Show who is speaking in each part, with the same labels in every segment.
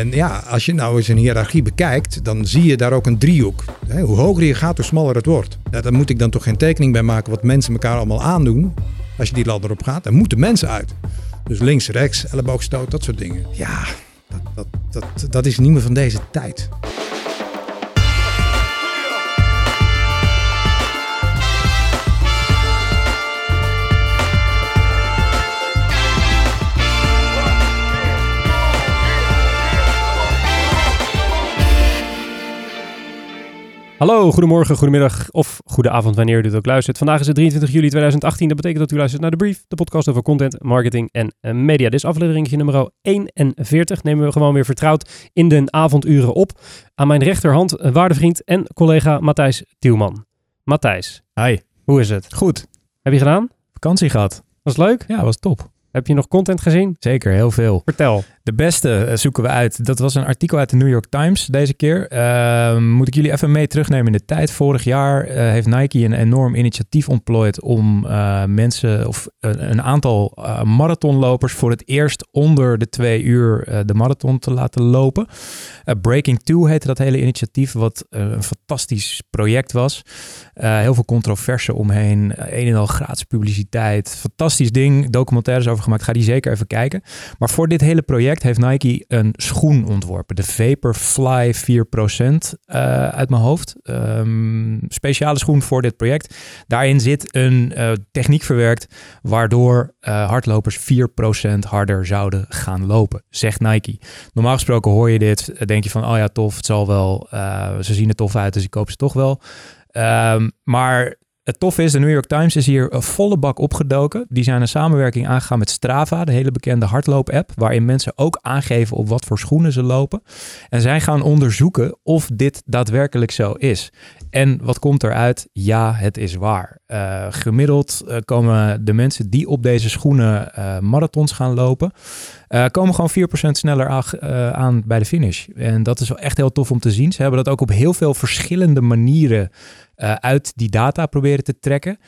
Speaker 1: En ja, als je nou eens een hiërarchie bekijkt, dan zie je daar ook een driehoek. Hoe hoger je gaat, hoe smaller het wordt. Ja, daar moet ik dan toch geen tekening bij maken wat mensen elkaar allemaal aandoen. Als je die ladder op gaat, dan moeten mensen uit. Dus links, rechts, elleboogstoot, dat soort dingen. Ja, dat, dat, dat, dat is niet meer van deze tijd.
Speaker 2: Hallo, goedemorgen, goedemiddag of goede avond wanneer u dit ook luistert. Vandaag is het 23 juli 2018. Dat betekent dat u luistert naar de Brief, de podcast over content, marketing en eh, media. Dit is aflevering nummer 41. Nemen we gewoon weer vertrouwd in de avonduren op. Aan mijn rechterhand eh, waardevriend en collega Matthijs Tielman. Matthijs,
Speaker 3: Hi,
Speaker 2: hoe is het?
Speaker 3: goed.
Speaker 2: Heb je gedaan?
Speaker 3: Vakantie gehad.
Speaker 2: Was het leuk?
Speaker 3: Ja, was top.
Speaker 2: Heb je nog content gezien?
Speaker 3: Zeker, heel veel.
Speaker 2: Vertel.
Speaker 3: De beste eh, zoeken we uit. Dat was een artikel uit de New York Times deze keer. Ehm, moet ik jullie even mee terugnemen in de tijd. Vorig jaar eh, heeft Nike een enorm initiatief ontplooid om eh, mensen of een, een aantal marathonlopers voor het eerst onder de twee uur de marathon te laten lopen. Breaking Two heette dat hele initiatief, wat een fantastisch project was. Heel veel controverse omheen. Een en al gratis publiciteit. Fantastisch ding. Documentaires over gemaakt. Ga die zeker even kijken. Maar voor dit hele project heeft Nike een schoen ontworpen. De Vaporfly 4% eh, uit mijn hoofd. Ehm, speciale schoen voor dit project. Daarin zit een eh, techniek verwerkt waardoor eh, hardlopers 4% harder zouden gaan lopen, zegt Nike. Normaal gesproken hoor je dit, denk je van, oh ja, tof, het zal wel, ze zien er tof uit, dus ik koop ze toch wel. Ehm, maar het tof is, de New York Times is hier een volle bak opgedoken. Die zijn een samenwerking aangegaan met Strava, de hele bekende hardloop-app, waarin mensen ook aangeven op wat voor schoenen ze lopen. En zij gaan onderzoeken of dit daadwerkelijk zo is. En wat komt eruit? Ja, het is waar. Eh, gemiddeld eh, komen de mensen die op deze schoenen eh, marathons gaan lopen, eh, komen gewoon 4% sneller aan, eh, aan bij de finish. En dat is wel echt heel tof om te zien. Ze hebben dat ook op heel veel verschillende manieren eh, uit die data proberen te trekken.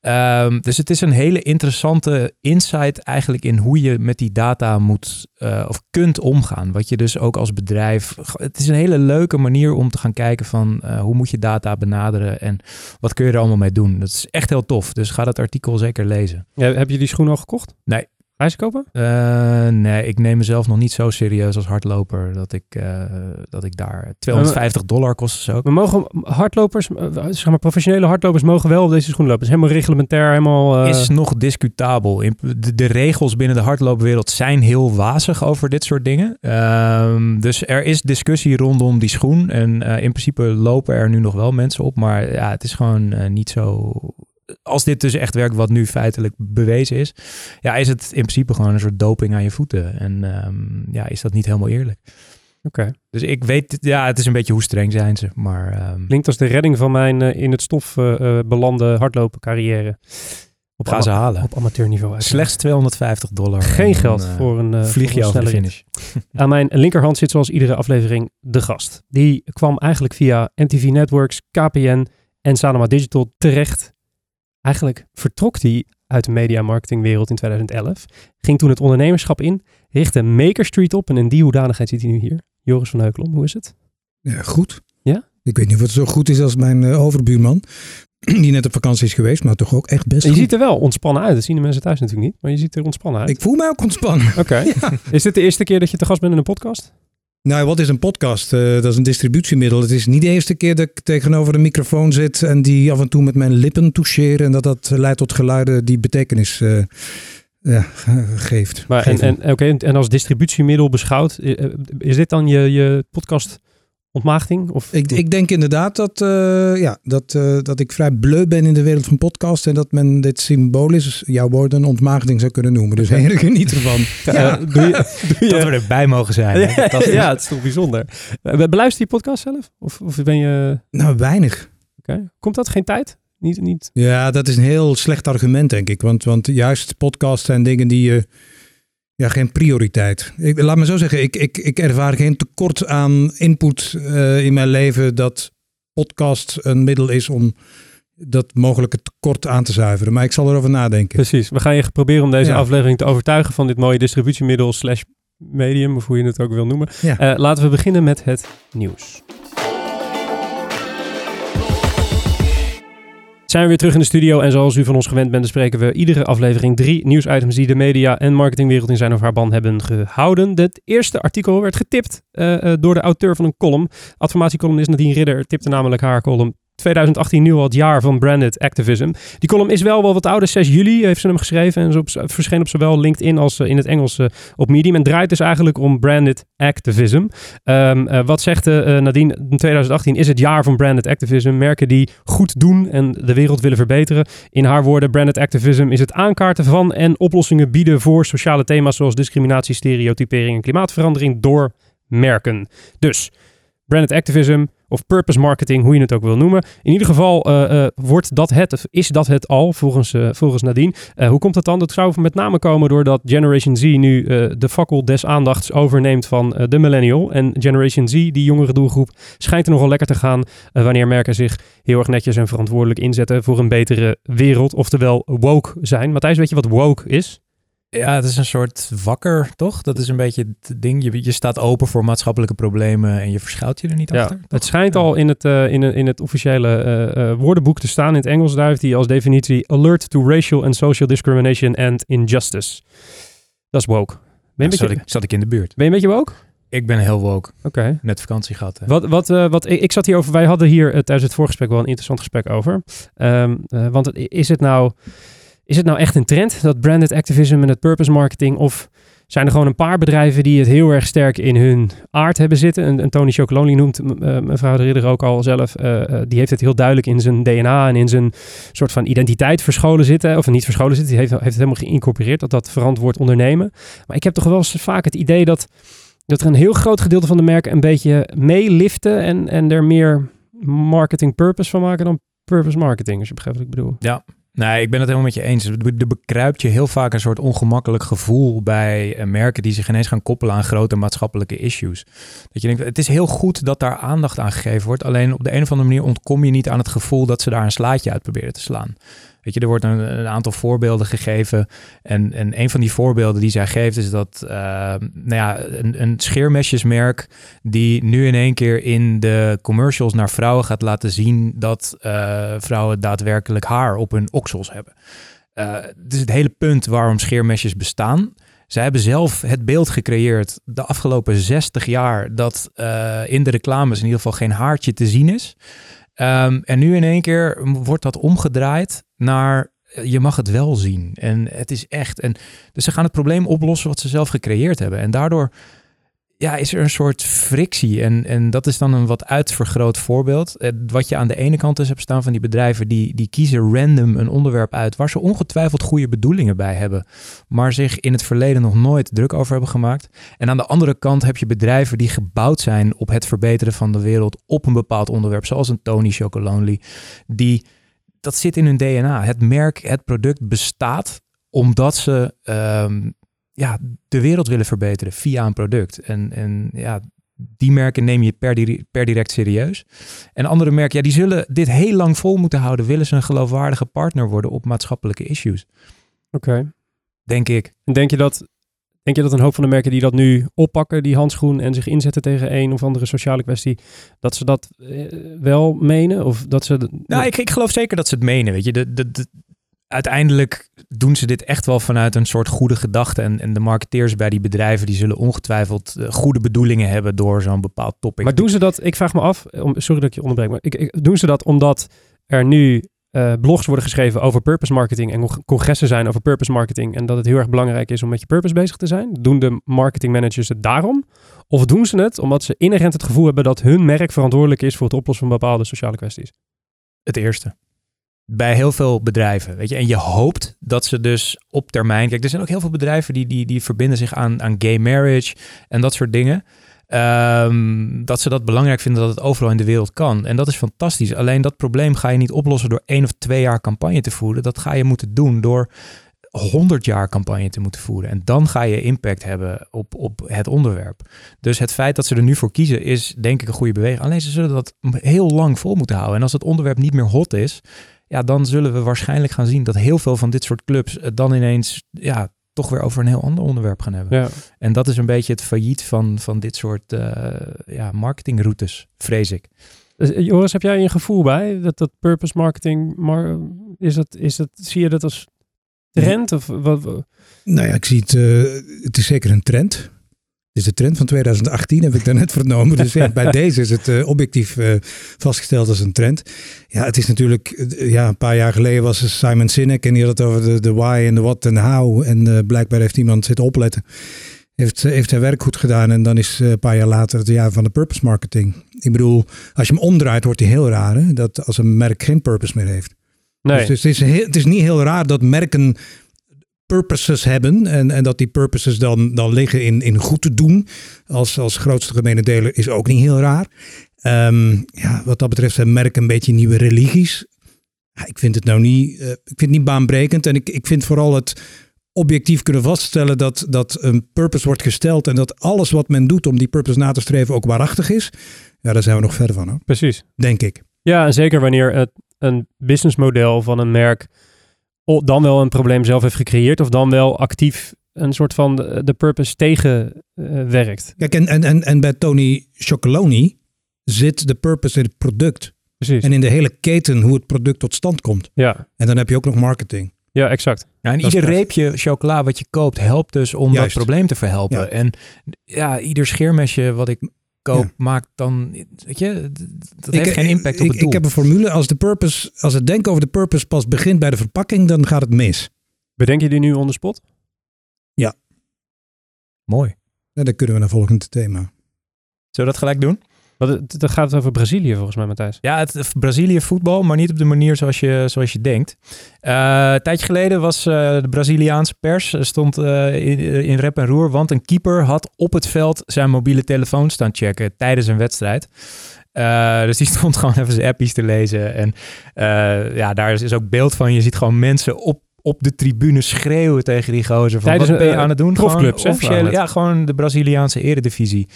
Speaker 3: Ehm, dus het is een hele interessante insight eigenlijk in hoe je met die data moet of kunt omgaan. Wat je dus ook als bedrijf. Het is een hele leuke manier om te gaan kijken van hoe moet je data benaderen en wat kun je er allemaal mee doen. Dat is echt heel tof. Dus ga dat artikel zeker lezen.
Speaker 2: Ja, heb je die schoenen al gekocht?
Speaker 3: Nee.
Speaker 2: Kopen?
Speaker 3: Eh, nee, ik neem mezelf nog niet zo serieus als hardloper dat ik, eh, dat ik daar 250 dollar kost of zo.
Speaker 2: We mogen hardlopers, eh, zeg maar professionele hardlopers, mogen wel op deze schoenen lopen. Het is helemaal reglementair, helemaal... eh,
Speaker 3: is nog discutabel. In- De, de regels binnen de hardloopwereld zijn heel wazig over dit soort dingen. Ehm, dus er is discussie rondom die schoen. En in principe lopen er nu nog wel mensen op. Maar ja, het is gewoon niet zo... Als dit dus echt werkt wat nu feitelijk bewezen is... Ja, is het in principe gewoon een soort doping aan je voeten. En ehm, ja, is dat niet helemaal eerlijk.
Speaker 2: Oké.
Speaker 3: Dus ik weet... Ja, het is een beetje hoe streng zijn ze. Maar ehm,
Speaker 2: Klinkt als de redding van mijn eh, in het stof belande hardlopen carrière. Op
Speaker 3: ga ze halen.
Speaker 2: Op amateurniveau.
Speaker 3: Slechts 250 dollar.
Speaker 2: Geen
Speaker 3: En
Speaker 2: geld voor een, eh,
Speaker 3: vlieg
Speaker 2: voor
Speaker 3: je
Speaker 2: een
Speaker 3: over de finish.
Speaker 2: Aan mijn linkerhand zit zoals iedere aflevering de gast. Die kwam eigenlijk via MTV Networks, KPN en Sanoma Digital terecht. Eigenlijk vertrok hij uit de media marketingwereld in 2011. Ging toen het ondernemerschap in, richtte Maker Street op en in die hoedanigheid zit hij nu hier. Joris van Heukelom, hoe is het?
Speaker 1: Ja, goed.
Speaker 2: Ja?
Speaker 1: Ik weet niet of het zo goed is als mijn eh, overbuurman, die net op vakantie is geweest, maar toch ook echt best
Speaker 2: je
Speaker 1: goed.
Speaker 2: ziet er wel ontspannen uit. Dat zien de mensen thuis natuurlijk niet, maar je ziet er ontspannen uit.
Speaker 1: Ik voel mij ook ontspannen.
Speaker 2: Oké. Is dit de eerste keer dat je te gast bent in een podcast?
Speaker 1: Nou, wat is een podcast? Eh, dat is een distributiemiddel. Het is niet de eerste keer dat ik tegenover een microfoon zit en die af en toe met mijn lippen toucheer en dat dat leidt tot geluiden die betekenis eh, ja, geeft.
Speaker 2: Maar en,
Speaker 1: Geven.
Speaker 2: en, oké, en als distributiemiddel beschouwd, eh, eh, is dit dan je, je podcast ontmaagding? Of,
Speaker 1: Ik, ik denk inderdaad dat, eh, ja, dat, eh, dat ik vrij bleu ben in de wereld van podcast en dat men dit symbolisch, jouw woorden, ontmaagding zou kunnen noemen. Dus hey, geniet ervan. Ja.
Speaker 2: doe je, doe je,
Speaker 3: Dat we erbij mogen zijn. hè?
Speaker 2: ja, het is toch bijzonder. Eh, Beluister je podcast zelf? Of, of ben je...
Speaker 1: Nou, weinig.
Speaker 2: Oké. Komt dat geen tijd? Niet, niet...
Speaker 1: Ja, dat is een heel slecht argument, denk ik. Want, want juist podcasts zijn dingen die je. Ja, geen prioriteit. Ik, laat me zo zeggen, ik, ik, ik ervaar geen tekort aan input eh, in mijn leven. dat podcast een middel is om dat mogelijke tekort aan te zuiveren. Maar ik zal erover nadenken.
Speaker 2: Precies. We gaan je proberen om deze
Speaker 1: Ja.
Speaker 2: aflevering te overtuigen van dit mooie distributiemiddel slash medium, of hoe je het ook wil noemen.
Speaker 1: Ja.
Speaker 2: Eh, laten we beginnen met het nieuws. Zijn we weer terug in de studio en zoals u van ons gewend bent, bespreken we iedere aflevering drie nieuwsitems die de media en marketingwereld in zijn of haar ban hebben gehouden. Het eerste artikel werd getipt eh, eh, door de auteur van een column. Adformatiecolumnist Nadine Ridder tipte namelijk haar column 2018 nu al het jaar van branded activism. Die column is wel wel wat ouder, 6 juli heeft ze hem geschreven en is op, verscheen op zowel LinkedIn als eh, in het Engels eh, op Medium. En draait dus eigenlijk om branded activism. Ehm, eh, wat zegt eh, Nadine? In 2018 is het jaar van branded activism. Merken die goed doen en de wereld willen verbeteren. In haar woorden, branded activism is het aankaarten van en oplossingen bieden voor sociale thema's zoals discriminatie, stereotypering en klimaatverandering door merken. Dus branded activism of purpose marketing, hoe je het ook wil noemen. In ieder geval eh, eh, wordt dat het, of is dat het al, volgens, eh, volgens Nadine. Hoe komt dat dan? Dat zou met name komen doordat Generation Z nu de fakkel des aandachts overneemt van de millennial. En Generation Z, die jongere doelgroep, schijnt er nogal lekker te gaan wanneer merken zich heel erg netjes en verantwoordelijk inzetten voor een betere wereld. Oftewel woke zijn. Matthijs, weet je wat woke is?
Speaker 3: Ja, het is een soort wakker, toch? Dat is een beetje het ding. Je, je staat open voor maatschappelijke problemen en je verschuilt je er niet achter. toch?
Speaker 2: Het schijnt
Speaker 3: Ja.
Speaker 2: al in het, eh, in, in het officiële eh, eh, woordenboek te staan in het Engels. Daar heeft hij als definitie alert to racial and social discrimination and injustice. Dat is woke. Ben je,
Speaker 3: Ja,
Speaker 2: een
Speaker 3: zat,
Speaker 2: beetje,
Speaker 3: ik, zat ik in de buurt.
Speaker 2: ben je een beetje woke?
Speaker 3: Ik ben heel woke.
Speaker 2: Oké.
Speaker 3: Net vakantie gehad. hè.
Speaker 2: Wat, wat, wat, ik, ik zat hierover, wij hadden hier tijdens het voorgesprek wel een interessant gesprek over. Ehm, eh, want is het, nou, is het nou echt een trend, dat branded activism en het purpose marketing? Of zijn er gewoon een paar bedrijven die het heel erg sterk in hun aard hebben zitten? En, Tony Chocolonely noemt eh, mevrouw de Ridder ook al zelf. eh, eh, die heeft het heel duidelijk in zijn DNA en in zijn soort van identiteit verscholen zitten. Of niet verscholen zitten, die heeft, heeft het helemaal geïncorporeerd, dat dat verantwoord ondernemen. Maar ik heb toch wel eens vaak het idee dat dat er een heel groot gedeelte van de merken een beetje meeliften en, en er meer marketing purpose van maken dan purpose marketing, als je begrijpt wat ik bedoel.
Speaker 3: Nee, ik ben het helemaal met je eens. Er bekruipt je heel vaak een soort ongemakkelijk gevoel bij eh, merken die zich ineens gaan koppelen aan grote maatschappelijke issues. Dat je denkt, het is heel goed dat daar aandacht aan gegeven wordt. Alleen op de een of andere manier ontkom je niet aan het gevoel dat ze daar een slaatje uit proberen te slaan. Weet je, er wordt een, aantal voorbeelden gegeven. En, en een van die voorbeelden die zij geeft is dat eh, nou ja, een, een scheermesjesmerk die nu in één keer in de commercials naar vrouwen gaat laten zien dat eh, vrouwen daadwerkelijk haar op hun oksels hebben. Eh het is het hele punt waarom scheermesjes bestaan. Zij hebben zelf het beeld gecreëerd de afgelopen 60 jaar dat in de reclames in ieder geval geen haartje te zien is. Ehm, en nu in één keer wordt dat omgedraaid naar eh, je mag het wel zien. En het is echt. En, dus ze gaan het probleem oplossen wat ze zelf gecreëerd hebben. En daardoor ja, is er een soort frictie. En, en dat is dan een wat uitvergroot voorbeeld. Eh, Wat je aan de ene kant dus hebt staan van die bedrijven, die, die kiezen random een onderwerp uit waar ze ongetwijfeld goede bedoelingen bij hebben, maar zich in het verleden nog nooit druk over hebben gemaakt. En aan de andere kant heb je bedrijven die gebouwd zijn op het verbeteren van de wereld op een bepaald onderwerp, zoals een Tony Chocolonely, die dat zit in hun DNA. Het merk, het product bestaat omdat ze ehm, ja, de wereld willen verbeteren via een product. En, en ja, die merken neem je per, di- per direct serieus. En andere merken, ja, die zullen dit heel lang vol moeten houden. Willen ze een geloofwaardige partner worden op maatschappelijke issues,
Speaker 2: Oké.
Speaker 3: denk ik.
Speaker 2: En denk je dat denk je dat een hoop van de merken die dat nu oppakken, die handschoen en zich inzetten tegen een of andere sociale kwestie, dat ze dat eh, wel menen of dat ze
Speaker 3: Nou, ik, ik geloof zeker dat ze het menen, weet je. De, de, de- uiteindelijk doen ze dit echt wel vanuit een soort goede gedachte. En, en de marketeers bij die bedrijven, die zullen ongetwijfeld eh, goede bedoelingen hebben door zo'n bepaald topic.
Speaker 2: Maar doen ze dat, ik vraag me af, om, sorry dat ik je onderbreek, maar ik, ik- doen ze dat omdat er nu eh, blogs worden geschreven over purpose marketing en cong- congressen zijn over purpose marketing en dat het heel erg belangrijk is om met je purpose bezig te zijn? Doen de marketing managers het daarom? Of doen ze het omdat ze inherent het gevoel hebben dat hun merk verantwoordelijk is voor het oplossen van bepaalde sociale kwesties?
Speaker 3: Het eerste. Bij heel veel bedrijven, weet je. En je hoopt dat ze dus op termijn... Kijk, er zijn ook heel veel bedrijven die, die, die verbinden zich aan, aan gay marriage en dat soort dingen. Ehm, dat ze dat belangrijk vinden dat het overal in de wereld kan. En dat is fantastisch. Alleen dat probleem ga je niet oplossen door één of twee jaar campagne te voeren. Dat ga je moeten doen door 100 jaar campagne te moeten voeren. En dan ga je impact hebben op, op het onderwerp. Dus het feit dat ze er nu voor kiezen is denk ik een goede beweging. Alleen ze zullen dat heel lang vol moeten houden. En als het onderwerp niet meer hot is, ja, dan zullen we waarschijnlijk gaan zien dat heel veel van dit soort clubs het dan ineens ja, toch weer over een heel ander onderwerp gaan hebben.
Speaker 2: Ja.
Speaker 3: En dat is een beetje het failliet van, van dit soort uh, ja, marketingroutes, vrees ik.
Speaker 2: Dus, Joris, heb jij een gevoel bij dat dat purpose marketing, maar is dat, is dat, zie je dat als trend? Of wat?
Speaker 1: Nou ja, ik zie het, uh, het is zeker een trend. Is de trend van 2018, heb ik daarnet vernomen. Dus ja, bij deze is het uh, objectief uh, vastgesteld als een trend. Ja, het is natuurlijk, ja, een paar jaar geleden was Simon Sinek en die had het over de, de why en de what en de how. En blijkbaar heeft iemand zitten opletten. Heeft, heeft hij werk goed gedaan en dan is een paar jaar later het jaar van de purpose marketing. Ik bedoel, als je hem omdraait, wordt hij heel raar. Hè? Dat als een merk geen purpose meer heeft.
Speaker 2: Nee.
Speaker 1: Dus, dus het, is heel, het is niet heel raar dat merken purposes hebben. En, en dat die purposes dan, dan liggen in, in goed te doen. Als, als grootste gemene deler is ook niet heel raar. Um, ja, wat dat betreft zijn merken een beetje nieuwe religies. Ja, ik vind het nou niet, uh, ik vind het niet baanbrekend. En ik, ik vind vooral het objectief kunnen vaststellen dat, dat een purpose wordt gesteld. En dat alles wat men doet om die purpose na te streven ook waarachtig is. Ja, daar zijn we nog ver van. Hoor.
Speaker 2: Precies.
Speaker 1: Denk ik.
Speaker 2: Ja, en zeker wanneer het, een businessmodel van een merk dan wel een probleem zelf heeft gecreëerd of dan wel actief een soort van de, de purpose tegenwerkt. Uh,
Speaker 1: Kijk, en, en, en, en bij Tony Chocoloni zit de purpose in het product.
Speaker 2: Precies.
Speaker 1: En in de hele keten hoe het product tot stand komt.
Speaker 2: Ja.
Speaker 1: En dan heb je ook nog marketing.
Speaker 2: Ja, exact.
Speaker 3: Ja, en
Speaker 1: Dat
Speaker 3: ieder reepje chocola wat je koopt helpt dus om
Speaker 1: Juist.
Speaker 3: dat probleem te verhelpen.
Speaker 1: Ja.
Speaker 3: En ja, ieder scheermesje wat ik koop
Speaker 1: Ja.
Speaker 3: maakt dan, weet je, dat
Speaker 1: Ik-
Speaker 3: heeft geen impact op
Speaker 1: ik,
Speaker 3: het doel.
Speaker 1: Ik heb een formule. Als, de purpose, als het denken over de purpose pas begint bij de verpakking, dan gaat het mis.
Speaker 2: Bedenk je die nu on the spot?
Speaker 3: Mooi.
Speaker 1: En dan kunnen we naar het volgende thema.
Speaker 3: Zullen we dat gelijk doen?
Speaker 2: Want het gaat over Brazilië volgens mij, Matthijs.
Speaker 3: Ja, het Brazilië voetbal, maar niet op de manier zoals je, zoals je denkt. Eh, een tijdje geleden was eh, de Braziliaanse pers eh, stond in, in rep en roer, want een keeper had op het veld zijn mobiele telefoon staan checken tijdens een wedstrijd. Dus die stond gewoon even zijn appies te lezen. En ja, daar is, is ook beeld van. Je ziet gewoon mensen op, op de tribune schreeuwen tegen die gozer. Van,
Speaker 2: Tijdens
Speaker 3: wat ben je
Speaker 2: een,
Speaker 3: aan het doen?
Speaker 2: profclubs,
Speaker 3: officiële-. Ja, gewoon de Braziliaanse eredivisie.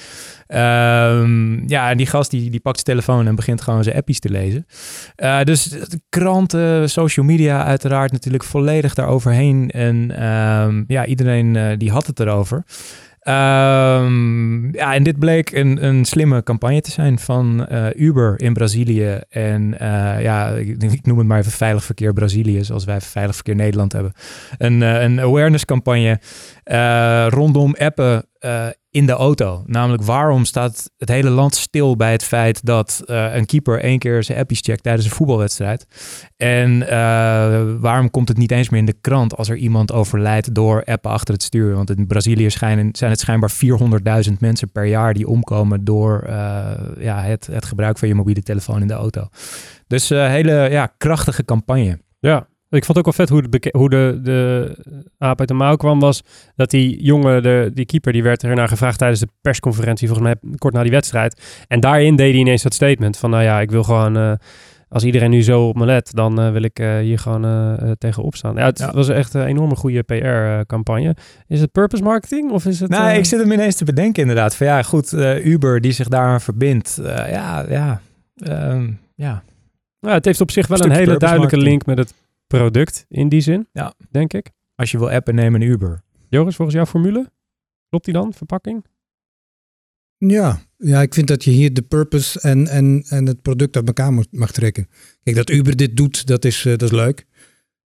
Speaker 3: Ehm, ja, en die gast die, die pakt zijn telefoon en begint gewoon zijn appies te lezen. Eh, dus de kranten, social media uiteraard natuurlijk volledig daaroverheen. En ehm, ja, iedereen eh, die had het erover. Ehm, ja, en dit bleek een, een slimme campagne te zijn van eh, Uber in Brazilië. En eh, ja, ik, noem het maar even Veilig Verkeer Brazilië, zoals wij Veilig Verkeer Nederland hebben. Een, eh, een awareness campagne rondom appen in de auto. Namelijk, waarom staat het hele land stil bij het feit dat eh, een keeper één keer zijn appies checkt tijdens een voetbalwedstrijd? En eh, waarom komt het niet eens meer in de krant als er iemand overlijdt door appen achter het stuur? Want in Brazilië schijnen, zijn het schijnbaar 400.000 mensen per jaar die omkomen door eh, ja, het, het gebruik van je mobiele telefoon in de auto. Dus hele ja, krachtige campagne.
Speaker 2: Ja. Ik vond het ook wel vet hoe, de, hoe de, de aap uit de mouw kwam was dat die jongen, de, die keeper, die werd ernaar gevraagd tijdens de persconferentie, volgens mij kort na die wedstrijd. En daarin deed hij ineens dat statement van, nou ja, ik wil gewoon, eh, als iedereen nu zo op me let, dan eh, wil ik eh, hier gewoon eh, tegenop staan. Ja, het
Speaker 3: Ja.
Speaker 2: was echt een enorme goede PR-campagne. Is het purpose marketing of is het...
Speaker 3: Nou, ik zit hem ineens te bedenken inderdaad. Van ja, goed, Uber die zich daaraan verbindt. Ja, ja, ehm, ja.
Speaker 2: nou, het heeft op zich wel een hele duidelijke
Speaker 3: marketing.
Speaker 2: link met het product in die zin,
Speaker 3: Ja.
Speaker 2: denk ik.
Speaker 3: Als je wil appen, neem een Uber.
Speaker 2: Joris, volgens jouw formule? Klopt die dan, verpakking?
Speaker 1: Ja, ja, ik vind dat je hier de purpose en, en, en het product uit elkaar moet, mag trekken. Kijk, dat Uber dit doet, dat is, eh, dat is leuk.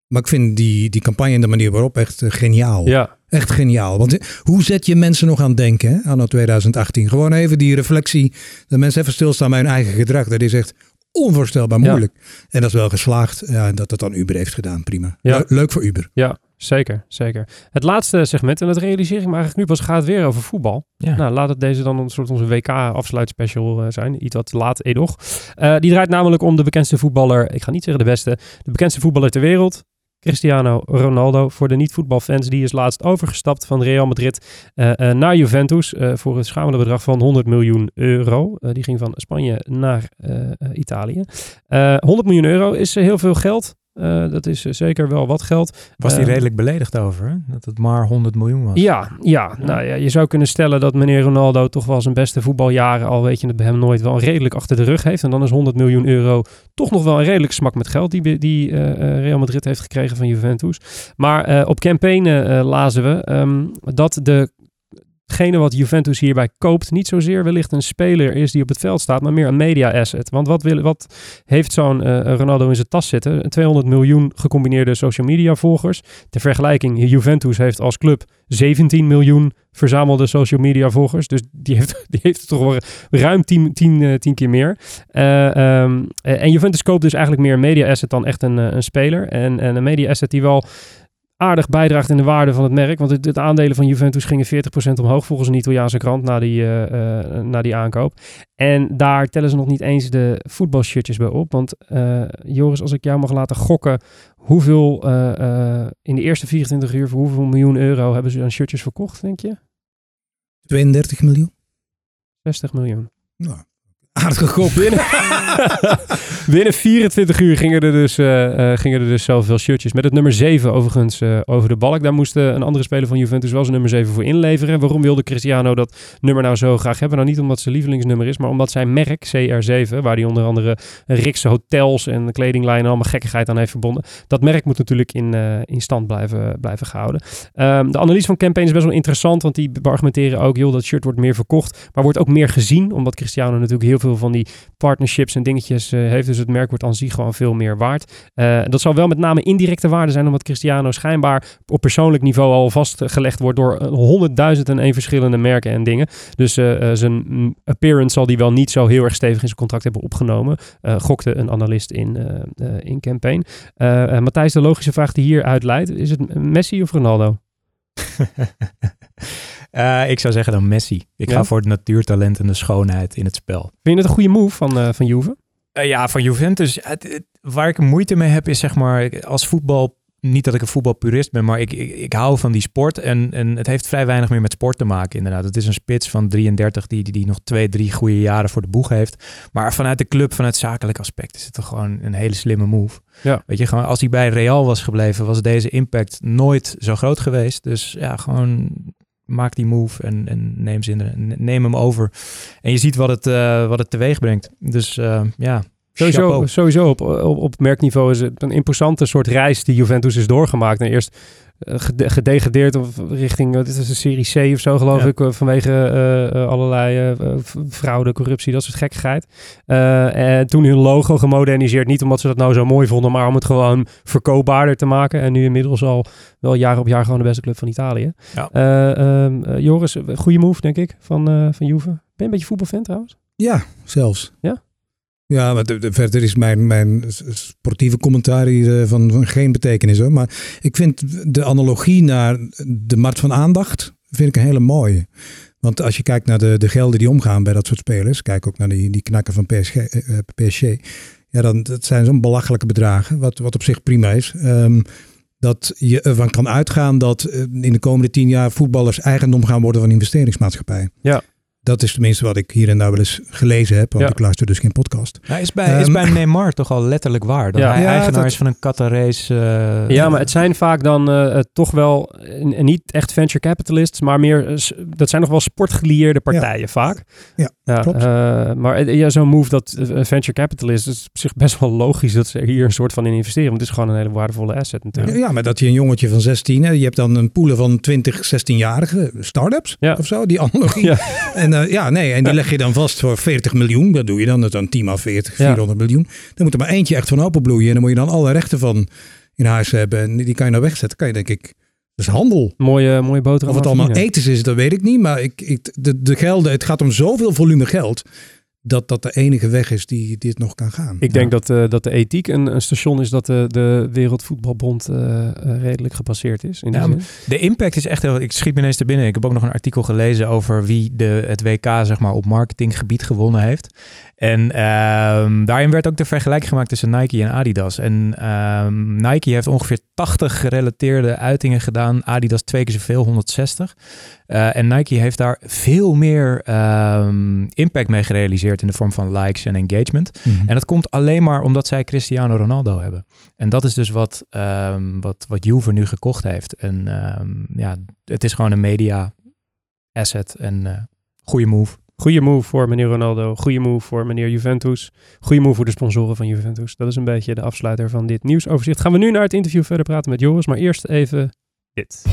Speaker 1: Maar ik vind die, die campagne en de manier waarop echt eh, geniaal.
Speaker 2: Ja,
Speaker 1: Echt geniaal. Want eh, hoe zet je mensen nog aan denken, hè, anno 2018? Gewoon even die reflectie, dat mensen even stilstaan bij hun eigen gedrag. Dat is echt onvoorstelbaar
Speaker 2: Ja.
Speaker 1: moeilijk. En dat is wel geslaagd. Ja, en dat het dan Uber heeft gedaan, prima.
Speaker 2: Ja.
Speaker 1: Le- leuk voor Uber.
Speaker 2: Ja, zeker, zeker. Het laatste segment, en dat realiseer ik me eigenlijk nu pas, gaat het weer over voetbal.
Speaker 3: Ja.
Speaker 2: Nou, laat het deze dan een soort onze WK-afsluitspecial eh, zijn. Iets wat laat, edoch. Eh die draait namelijk om de bekendste voetballer, ik ga niet zeggen de beste, de bekendste voetballer ter wereld. Cristiano Ronaldo. Voor de niet-voetbalfans, die is laatst overgestapt van Real Madrid eh, eh, naar Juventus eh, voor een schamele bedrag van 100 miljoen euro. Die ging van Spanje naar Italië. Eh 100 miljoen euro is heel veel geld. Uh, dat is zeker wel wat geld.
Speaker 3: Was hij redelijk beledigd over, hè? dat het maar 100 miljoen was?
Speaker 2: Ja, ja, Nou, ja, je zou kunnen stellen dat meneer Ronaldo toch wel zijn beste voetbaljaren, al weet je het bij hem nooit, wel redelijk achter de rug heeft. En dan is 100 miljoen euro toch nog wel een redelijk smak met geld die, die Real Madrid heeft gekregen van Juventus. Maar op campaign lazen we um, dat de Hetgene wat Juventus hierbij koopt, niet zozeer wellicht een speler is die op het veld staat, maar meer een media asset. Want wat, wil, wat heeft zo'n uh, Ronaldo in zijn tas zitten? 200 miljoen gecombineerde social media volgers. Ter vergelijking, Juventus heeft als club 17 miljoen verzamelde social media volgers. Dus die heeft, die heeft toch wel ruim 10, 10, uh, 10 keer meer. Uh, um, en Juventus koopt dus eigenlijk meer een media asset dan echt een, een speler. En, en een media asset die wel aardig bijdraagt in de waarde van het merk. Want het, aandelen van Juventus gingen 40% omhoog volgens een Italiaanse krant na die, uh, na die aankoop. En daar tellen ze nog niet eens de voetbalshirtjes bij op. Want uh, Joris, als ik jou mag laten gokken, hoeveel in de eerste 24 uur voor hoeveel miljoen euro hebben ze aan shirtjes verkocht, denk je?
Speaker 1: 32 miljoen.
Speaker 2: 60 miljoen.
Speaker 1: Nou, aardige kop.
Speaker 2: Binnen, binnen 24 uur gingen er, dus, uh, gingen er dus zoveel shirtjes. Met het nummer 7 overigens uh, over de balk. Daar moest een andere speler van Juventus wel zijn nummer 7 voor inleveren. Waarom wilde Cristiano dat nummer nou zo graag hebben? Nou niet omdat zijn lievelingsnummer is, maar omdat zijn merk CR7, waar hij onder andere Rikse hotels en kledinglijnen allemaal gekkigheid aan heeft verbonden. Dat merk moet natuurlijk in, in stand blijven, blijven gehouden. Um, de analyse van campaign is best wel interessant, want die argumenteren ook, joh, dat shirt wordt meer verkocht, maar wordt ook meer gezien, omdat Cristiano natuurlijk heel veel van die partnerships en dingetjes uh, heeft. Dus het merk wordt aan zich gewoon veel meer waard. Uh, dat zal wel met name indirecte waarde zijn, omdat Cristiano schijnbaar op persoonlijk niveau al vastgelegd wordt door honderdduizend en één verschillende merken en dingen. Dus zijn appearance zal die wel niet zo heel erg stevig in zijn contract hebben opgenomen. gokte een analist in, in campaign. Matthijs, de logische vraag die hier uitleidt, is het Messi of Ronaldo?
Speaker 3: Uh, ik zou zeggen dan Messi. Ik ga voor het natuurtalent en de schoonheid in het spel. Vind
Speaker 2: je het een goede move van, uh, van Juve?
Speaker 3: Uh, ja, van Juventus. waar ik moeite mee heb is zeg maar als voetbal... Niet dat ik een voetbalpurist ben, maar ik, ik, ik, hou van die sport. En, en het heeft vrij weinig meer met sport te maken, inderdaad. Het is een spits van 33 die, die, die nog twee, drie goede jaren voor de boeg heeft. Maar vanuit de club, vanuit zakelijk aspect, is het toch gewoon een hele slimme move. Ja. Weet je, gewoon als hij bij Real was gebleven, was deze impact nooit zo groot geweest. Dus ja, gewoon maak die move en, en neem, ze in de, neem hem over. En je ziet wat het, uh, wat het teweeg brengt. Dus uh, ja,
Speaker 2: Sowieso, sowieso op, op, op merkniveau is het een imposante soort reis die Juventus is doorgemaakt. En eerst uh, gedegradeerd of richting, dit is een serie C of zo geloof ik, vanwege uh, allerlei fraude, corruptie, dat soort gekkigheid. en toen hun logo gemoderniseerd, niet omdat ze dat nou zo mooi vonden, maar om het gewoon verkoopbaarder te maken. En nu inmiddels al wel jaar op jaar gewoon de beste club van Italië. Ja. Um, Joris, goede move denk ik van, van Juve. Ben je een beetje voetbalfan trouwens?
Speaker 1: Ja, zelfs.
Speaker 2: Ja?
Speaker 1: Ja, maar de, verder is mijn, mijn sportieve commentaar hier van, van geen betekenis hoor. Maar ik vind de analogie naar de markt van aandacht vind ik een hele mooie. Want als je kijkt naar de, de gelden die omgaan bij dat soort spelers, kijk ook naar die, die knakken van PSG, uh, eh, PSG ja, dan dat zijn zo'n belachelijke bedragen, wat, wat op zich prima is. Um, dat je ervan kan uitgaan dat eh, in de komende tien jaar voetballers eigendom gaan worden van investeringsmaatschappijen.
Speaker 2: Ja.
Speaker 1: Dat is tenminste wat ik hier en daar wel eens gelezen heb, want ik luister dus geen podcast.
Speaker 3: Hij is, bij, is ehm, bij Neymar toch al letterlijk waar, dat hij eigenaar is van een Qatarese...
Speaker 2: Uh, ja, maar het zijn vaak dan uh, toch wel, uh, niet echt venture capitalists, maar meer, dat zijn nog wel sportgelieerde partijen vaak.
Speaker 1: Ja, klopt.
Speaker 2: maar ja, zo'n move dat venture capitalists, is op zich best wel logisch dat ze hier een soort van in investeren, want het is gewoon een hele waardevolle asset natuurlijk.
Speaker 1: Ja, maar dat je een jongetje van 16, hè, je hebt dan een poelen van 20, 16-jarige start-ups of zo, die analogie. Ja. En uh, ja, nee, en die leg je dan vast voor 40 miljoen. Dat doe je dan, dat dan 10 af 40, 400 miljoen. Dan moet er maar eentje echt van openbloeien. En dan moet je dan alle rechten van in huis hebben. En die kan je nou wegzetten. Kan je denk ik, dat is handel.
Speaker 2: Mooie, mooie boterham.
Speaker 1: Of het allemaal ethisch is, dat weet ik niet. Maar ik, ik, de, de gelden, het gaat om zoveel volume geld dat dat de enige weg is die dit nog kan gaan.
Speaker 2: Ik denk dat, uh, dat de ethiek een, een, station is dat de, de Wereldvoetbalbond uh, redelijk gepasseerd is. In ja,
Speaker 3: de impact is echt heel... Ik schiet me ineens te binnen. Ik heb ook nog een artikel gelezen over wie de, het WK zeg maar, op marketinggebied gewonnen heeft. En um, daarin werd ook de vergelijking gemaakt tussen Nike en Adidas. En um, Nike heeft ongeveer 80 gerelateerde uitingen gedaan. Adidas twee keer zoveel, 160. Uh, en Nike heeft daar veel meer um, impact mee gerealiseerd in de vorm van likes en engagement.
Speaker 1: Mhm.
Speaker 3: En dat komt alleen maar omdat zij Cristiano Ronaldo hebben. En dat is dus wat, um, wat, wat Juve nu gekocht heeft. En um, ja, het is gewoon een media asset en uh, goede move.
Speaker 2: Goede move voor meneer Ronaldo. Goede move voor meneer Juventus. Goede move voor de sponsoren van Juventus. Dat is een beetje de afsluiter van dit nieuwsoverzicht. Gaan we nu naar het interview verder praten met Joris. Maar eerst even dit.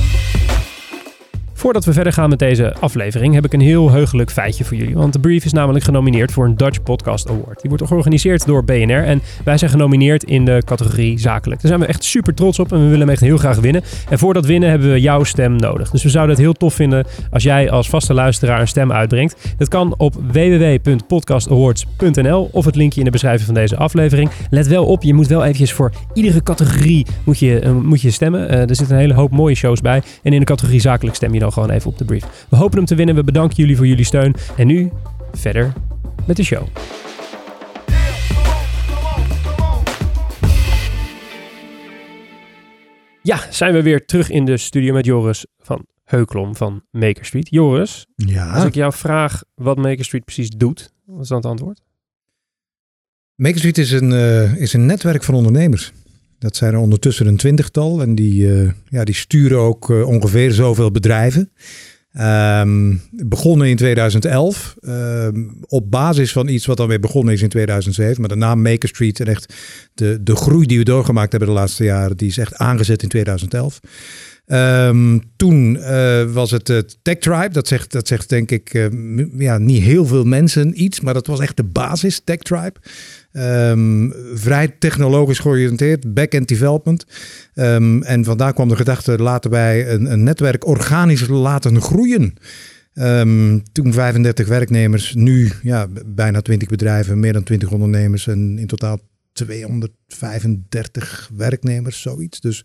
Speaker 2: Voordat we verder gaan met deze aflevering heb ik een heel heugelijk feitje voor jullie. Want de Brief is namelijk genomineerd voor een Dutch Podcast Award. Die wordt georganiseerd door BNR en wij zijn genomineerd in de categorie zakelijk. Daar zijn we echt super trots op en we willen hem echt heel graag winnen. En voor dat winnen hebben we jouw stem nodig. Dus we zouden het heel tof vinden als jij als vaste luisteraar een stem uitbrengt. Dat kan op www.podcastawards.nl of het linkje in de beschrijving van deze aflevering. Let wel op, je moet wel eventjes voor iedere categorie moet je, uh, moet je stemmen. Uh, er zitten een hele hoop mooie shows bij. En in de categorie zakelijk stem je dan gewoon even op de brief. We hopen hem te winnen. We bedanken jullie voor jullie steun. En nu verder met de show. Ja, zijn we weer terug in de studio met Joris van Heuklom van Maker Street. Joris,
Speaker 1: Ja.
Speaker 2: als ik jou vraag wat Maker Street precies doet, wat is dan het antwoord?
Speaker 1: Maker Street is een, uh, is een netwerk van ondernemers. Dat zijn er ondertussen een twintigtal en die, uh, ja, die sturen ook uh, ongeveer zoveel bedrijven. Um, begonnen in 2011 um, op basis van iets wat dan weer begonnen is in 2007. Maar de naam Maker Street en echt de, de groei die we doorgemaakt hebben de laatste jaren, die is echt aangezet in 2011. Um, toen uh, was het uh, Tech Tribe. Dat zegt, dat zegt denk ik ja, niet heel veel mensen iets, maar dat was echt de basis, Tech Tribe. Um, vrij technologisch georiënteerd, back-end development. Um, en vandaar kwam de gedachte, laten wij een, een netwerk organisch laten groeien. Um, toen 35 werknemers, nu ja, bijna 20 bedrijven, meer dan 20 ondernemers en in totaal 235 werknemers, zoiets. Dus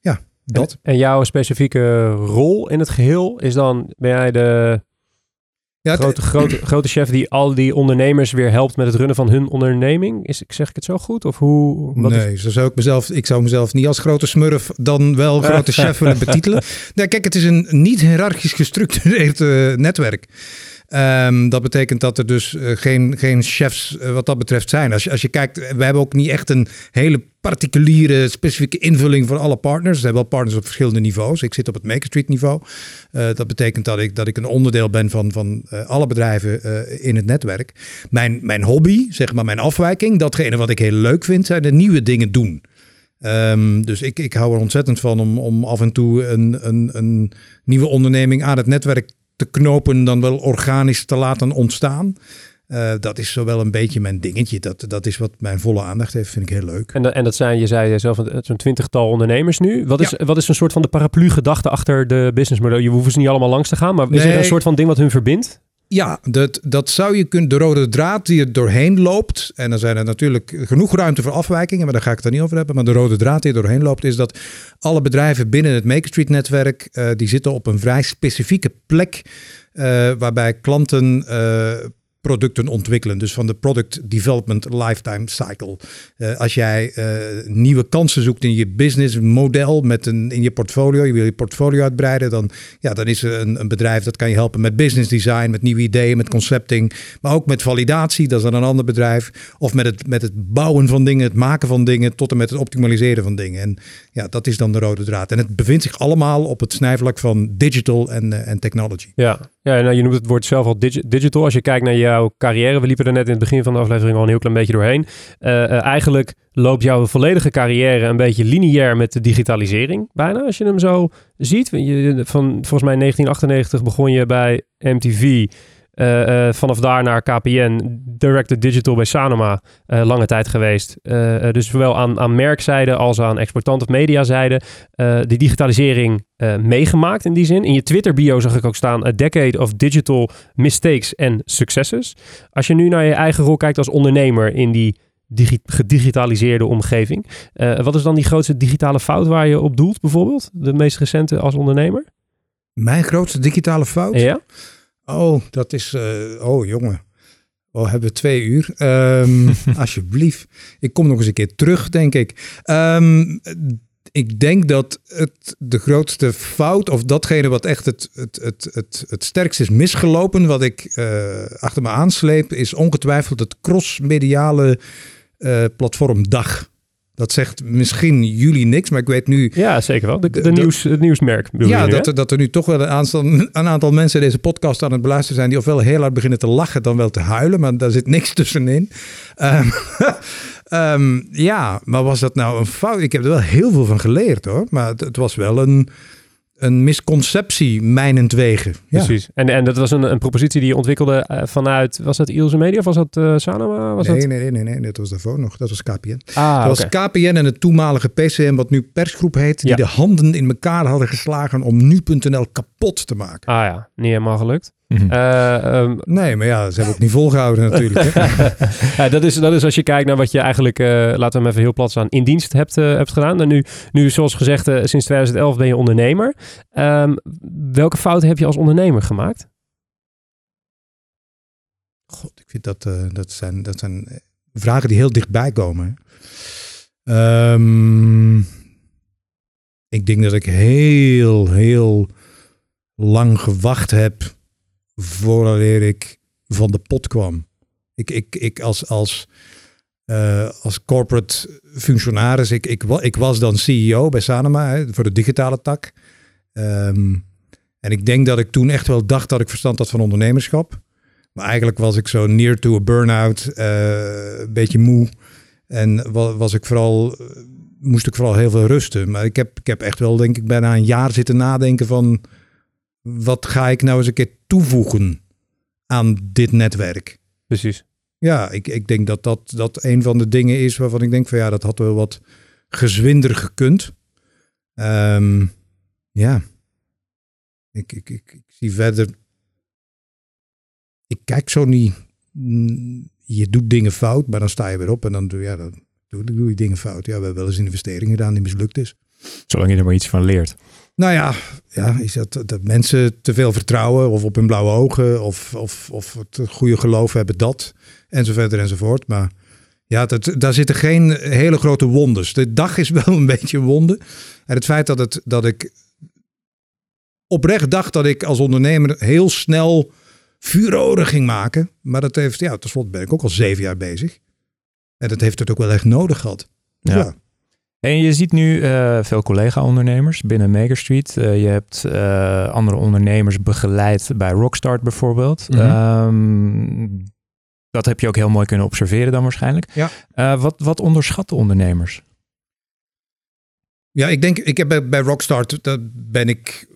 Speaker 1: ja, dat.
Speaker 2: En, en jouw specifieke rol in het geheel is dan, ben jij de ja, grote, grote, grote chef die al die ondernemers weer helpt met het runnen van hun onderneming. Is, zeg ik het zo goed? Of hoe?
Speaker 1: Wat nee, is... zo zou ik mezelf. Ik zou mezelf niet als grote smurf dan wel grote chef willen betitelen. Nee, kijk, het is een niet hiërarchisch gestructureerd uh, netwerk. Um, dat betekent dat er dus uh, geen, geen chefs uh, wat dat betreft zijn. Als je, als je kijkt, we hebben ook niet echt een hele particuliere, specifieke invulling voor alle partners. We hebben wel partners op verschillende niveaus. Ik zit op het Maker Street niveau. Dat betekent dat ik, dat ik een onderdeel ben van, van alle bedrijven in het netwerk. Mijn, mijn hobby, zeg maar mijn afwijking, datgene wat ik heel leuk vind, zijn de nieuwe dingen doen. Um, dus ik, ik hou er ontzettend van om, om af en toe een, een, een nieuwe onderneming aan het netwerk te knopen dan wel organisch te laten ontstaan. Uh, dat is zo wel een beetje mijn dingetje. Dat, dat is wat mijn volle aandacht heeft, vind ik heel leuk.
Speaker 2: En, en dat zijn, je zei zelf, zo'n twintigtal ondernemers nu. Wat is, ja. wat is een soort van de paraplu-gedachte achter de businessmodel? Je hoeft ze niet allemaal langs te gaan, maar is nee. er een soort van ding wat hun verbindt?
Speaker 1: Ja, dat, dat zou je kunnen. De rode draad die er doorheen loopt. En dan zijn er natuurlijk genoeg ruimte voor afwijkingen, maar daar ga ik het er niet over hebben. Maar de rode draad die er doorheen loopt, is dat alle bedrijven binnen het Maker Street netwerk. Uh, die zitten op een vrij specifieke plek. Uh, waarbij klanten. Producten ontwikkelen. Dus van de product development lifetime cycle. Uh, als jij uh, nieuwe kansen zoekt in je business model met een in je portfolio, je wil je portfolio uitbreiden, dan, ja, dan is er een, een bedrijf dat kan je helpen met business design, met nieuwe ideeën, met concepting, maar ook met validatie, dat is dan een ander bedrijf. Of met het, met het bouwen van dingen, het maken van dingen, tot en met het optimaliseren van dingen. En ja, dat is dan de rode draad. En het bevindt zich allemaal op het snijvlak van digital en, uh, en technology.
Speaker 2: Ja, ja nou, je noemt het woord zelf al digi digital. Als je kijkt naar jouw carrière, we liepen er net in het begin van de aflevering al een heel klein beetje doorheen. Uh, uh, eigenlijk loopt jouw volledige carrière een beetje lineair met de digitalisering, bijna, als je hem zo ziet. Je, van, volgens mij in 1998 begon je bij MTV. Uh, uh, vanaf daar naar KPN, Director Digital bij Sanoma, uh, lange tijd geweest. dus zowel aan, aan merkzijde als aan exploitant of mediazijde. die digitalisering meegemaakt in die zin. In je Twitter bio zag ik ook staan, a decade of digital mistakes and successes. Als je nu naar je eigen rol kijkt als ondernemer in die digi gedigitaliseerde omgeving. wat is dan die grootste digitale fout waar je op doelt bijvoorbeeld? De meest recente als ondernemer?
Speaker 1: Mijn grootste digitale fout?
Speaker 2: Ja.
Speaker 1: Oh, dat is. Uh, oh, jongen. Oh, hebben we twee uur? Um, alsjeblieft. Ik kom nog eens een keer terug, denk ik. Um, ik denk dat het de grootste fout, of datgene wat echt het, het, het, het, het sterkst is misgelopen, wat ik eh, achter me aansleep, is ongetwijfeld het cross-mediale eh, platform DAG. Dat zegt misschien jullie niks, maar ik weet nu.
Speaker 2: Ja, zeker wel. De, nieuws, het nieuwsmerk.
Speaker 1: Ja, dat, er- dat er nu toch wel een aantal, een aantal mensen deze podcast aan het beluisteren zijn. die ofwel heel hard beginnen te lachen, dan wel te huilen. Maar daar zit niks tussenin. Ehm, ehm, ja, maar was dat nou een fout? Ik heb er wel heel veel van geleerd hoor. Maar het, het was wel een, een misconceptie, mijnentwegen. Ja.
Speaker 2: Precies. En, en dat was een, een propositie die je ontwikkelde eh, vanuit, was dat Ilse Media of was dat eh Sanoma? Was
Speaker 1: Nee,
Speaker 2: dat?
Speaker 1: nee, nee, nee, nee, dat was daarvoor nog. Dat was KPN.
Speaker 2: Ah,
Speaker 1: dat was KPN en het toenmalige PCM, wat nu persgroep heet, die
Speaker 2: Ja.
Speaker 1: de handen in elkaar hadden geslagen om nu.nl kapot te maken.
Speaker 2: Ah ja, niet helemaal gelukt.
Speaker 3: Mhm.
Speaker 2: Eh, ehm,
Speaker 1: Nee, maar ja, ze hebben het niet volgehouden natuurlijk. Hè?
Speaker 2: ja, dat, is, dat is als je kijkt naar wat je eigenlijk, eh, laten we hem even heel plat staan, in dienst hebt, eh, hebt gedaan. En nu, nu, zoals gezegd, eh, sinds 2011 ben je ondernemer. Ehm, welke fouten heb je als ondernemer gemaakt?
Speaker 1: God, ik vind dat, eh, dat, zijn, dat zijn vragen die heel dichtbij komen. Ehm, ik denk dat ik heel, heel lang gewacht heb voordat ik van de pot kwam. Ik, ik, ik als, als, eh, als corporate functionaris, ik, ik, wa- ik was dan CEO bij Sanoma hè, voor de digitale tak. Ehm, en ik denk dat ik toen echt wel dacht dat ik verstand had van ondernemerschap. Maar eigenlijk was ik zo near to a burn-out, eh, een beetje moe. En wa- was ik vooral, moest ik vooral heel veel rusten. Maar ik heb, ik heb echt wel, denk ik, bijna een jaar zitten nadenken van... wat ga ik nou eens een keer toevoegen aan dit netwerk?
Speaker 2: Precies.
Speaker 1: Ja, ik, ik denk dat, dat dat een van de dingen is waarvan ik denk van ja, dat had wel wat gezwinder gekund. Ehm, ja, ik, ik, ik, ik zie verder. Ik kijk zo niet. mm, Je doet dingen fout, maar dan sta je weer op en dan doe, ja, dan doe, doe je dingen fout. Ja, we hebben wel eens een investering gedaan die mislukt is.
Speaker 3: Zolang je er maar iets van leert.
Speaker 1: Nou ja, ja is dat, dat mensen te veel vertrouwen of op hun blauwe ogen of, of, of het goede geloof hebben dat en zo verder enzovoort. Maar ja, dat, daar zitten geen hele grote wondes. De dag is wel een beetje een wonde. En het feit dat, het, dat ik oprecht dacht dat ik als ondernemer heel snel furoren ging maken. Maar dat heeft, ja, tenslotte ben ik ook al zeven jaar bezig. En dat heeft het ook wel echt nodig gehad.
Speaker 3: Ja.
Speaker 1: ja.
Speaker 3: En je ziet nu eh, veel collega-ondernemers binnen Maker Street. Eh, je hebt eh, andere ondernemers begeleid bij Rockstart bijvoorbeeld.
Speaker 1: Mhm.
Speaker 3: Ehm, dat heb je ook heel mooi kunnen observeren dan waarschijnlijk.
Speaker 1: Ja.
Speaker 3: Wat, wat onderschatten ondernemers?
Speaker 1: Ja, ik denk, ik heb bij, bij Rockstart, daar ben ik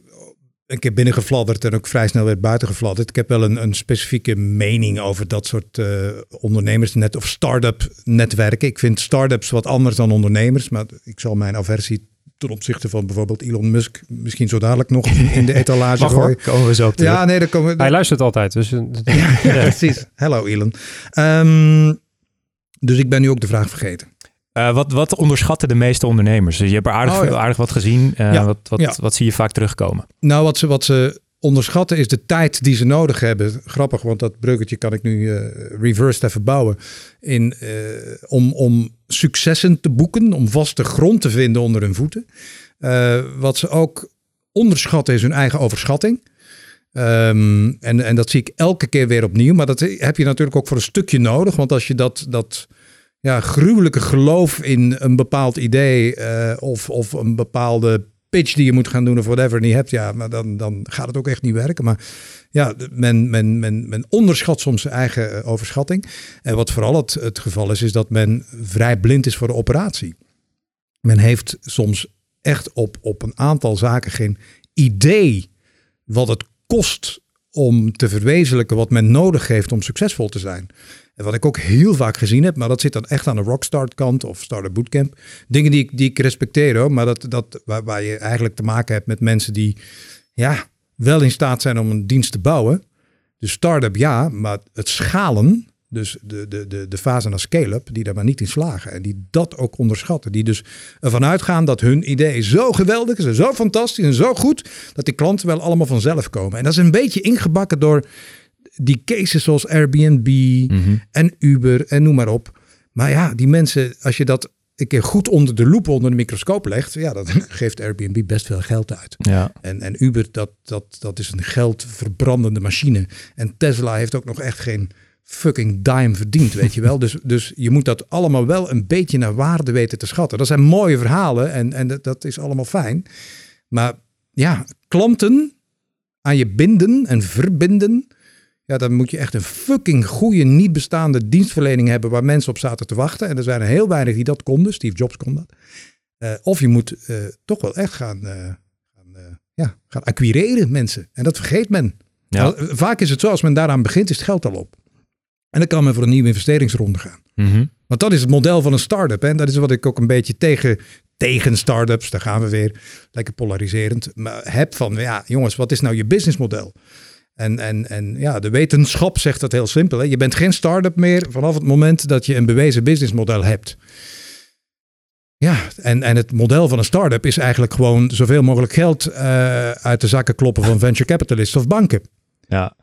Speaker 1: een keer binnengefladderd en ook vrij snel weer buiten gefladderd. Ik heb wel een, een specifieke mening over dat soort eh ondernemersnet of start-up netwerken. Ik vind start-ups wat anders dan ondernemers, maar ik zal mijn aversie ten opzichte van bijvoorbeeld Elon Musk misschien zo dadelijk nog in, de etalage
Speaker 2: Mag hoor.
Speaker 1: gooien.
Speaker 3: Komen we zo op terug.
Speaker 1: Ja, nee, daar komen
Speaker 2: Hij luistert altijd. Dus,
Speaker 1: ja, precies. Hello Elon. Ehm, dus ik ben nu ook de vraag vergeten.
Speaker 3: Eh, wat, wat onderschatten de meeste ondernemers? Dus je hebt er aardig,
Speaker 1: Oh, ja.
Speaker 3: veel, aardig wat gezien. Eh,
Speaker 1: Ja,
Speaker 3: wat, wat,
Speaker 1: ja.
Speaker 3: wat zie je vaak terugkomen?
Speaker 1: Nou, wat ze, wat ze onderschatten is de tijd die ze nodig hebben. Grappig, want dat bruggetje kan ik nu eh reversed even bouwen. In, om, om successen te boeken, om vaste grond te vinden onder hun voeten. Wat ze ook onderschatten is hun eigen overschatting. Ehm, en, en dat zie ik elke keer weer opnieuw. Maar dat heb je natuurlijk ook voor een stukje nodig. Want als je dat, dat ja, gruwelijke geloof in een bepaald idee eh, of, of een bepaalde pitch die je moet gaan doen of whatever niet hebt, ja, maar dan, dan gaat het ook echt niet werken. Maar ja, men, men, men, men onderschat soms zijn eigen eh, overschatting. En wat vooral het, het geval is, is dat men vrij blind is voor de operatie. Men heeft soms echt op, op een aantal zaken geen idee wat het kost om te verwezenlijken wat men nodig heeft om succesvol te zijn. En wat ik ook heel vaak gezien heb, maar dat zit dan echt aan de rockstart kant of startup bootcamp. Dingen die ik, die ik respecteer hoor, maar dat, dat, waar, je eigenlijk te maken hebt met mensen die ja, wel in staat zijn om een dienst te bouwen. De start-up ja, maar het schalen, dus de, de, de, de fase naar scale-up, die daar maar niet in slagen. En die dat ook onderschatten. Die dus ervan uitgaan dat hun idee zo geweldig is en zo fantastisch en zo goed, dat die klanten wel allemaal vanzelf komen. En dat is een beetje ingebakken door die cases zoals Airbnb
Speaker 3: Mhm.
Speaker 1: en Uber en noem maar op. Maar ja, die mensen, als je dat een keer goed onder de loep, onder de microscoop legt, ja, dan geeft Airbnb best veel geld uit.
Speaker 3: Ja.
Speaker 1: En, en Uber, dat, dat, dat is een geldverbrandende machine. En Tesla heeft ook nog echt geen fucking dime verdiend, weet je wel. Dus, dus je moet dat allemaal wel een beetje naar waarde weten te schatten. Dat zijn mooie verhalen en, en dat, dat is allemaal fijn. Maar ja, klanten aan je binden en verbinden. Ja, dan moet je echt een fucking goede, niet bestaande dienstverlening hebben waar mensen op zaten te wachten. En er zijn er heel weinig die dat konden. Steve Jobs kon dat. Eh, of je moet eh, toch wel echt gaan, eh, gaan, ja, gaan acquireren mensen. En dat vergeet men.
Speaker 3: Ja.
Speaker 1: Nou, vaak is het zo, als men daaraan begint, is het geld al op. En dan kan men voor een nieuwe investeringsronde gaan.
Speaker 3: Mhm.
Speaker 1: Want dat is het model van een start-up. En dat is wat ik ook een beetje tegen, tegen start-ups, daar gaan we weer, lekker polariserend, maar heb van, ja jongens, wat is nou je businessmodel? En, en, en ja, de wetenschap zegt dat heel simpel. Hè? Je bent geen start-up meer vanaf het moment dat je een bewezen businessmodel hebt. Ja, en, en het model van een start-up is eigenlijk gewoon zoveel mogelijk geld eh, uit de zakken kloppen van venture capitalists of banken.
Speaker 3: Ja.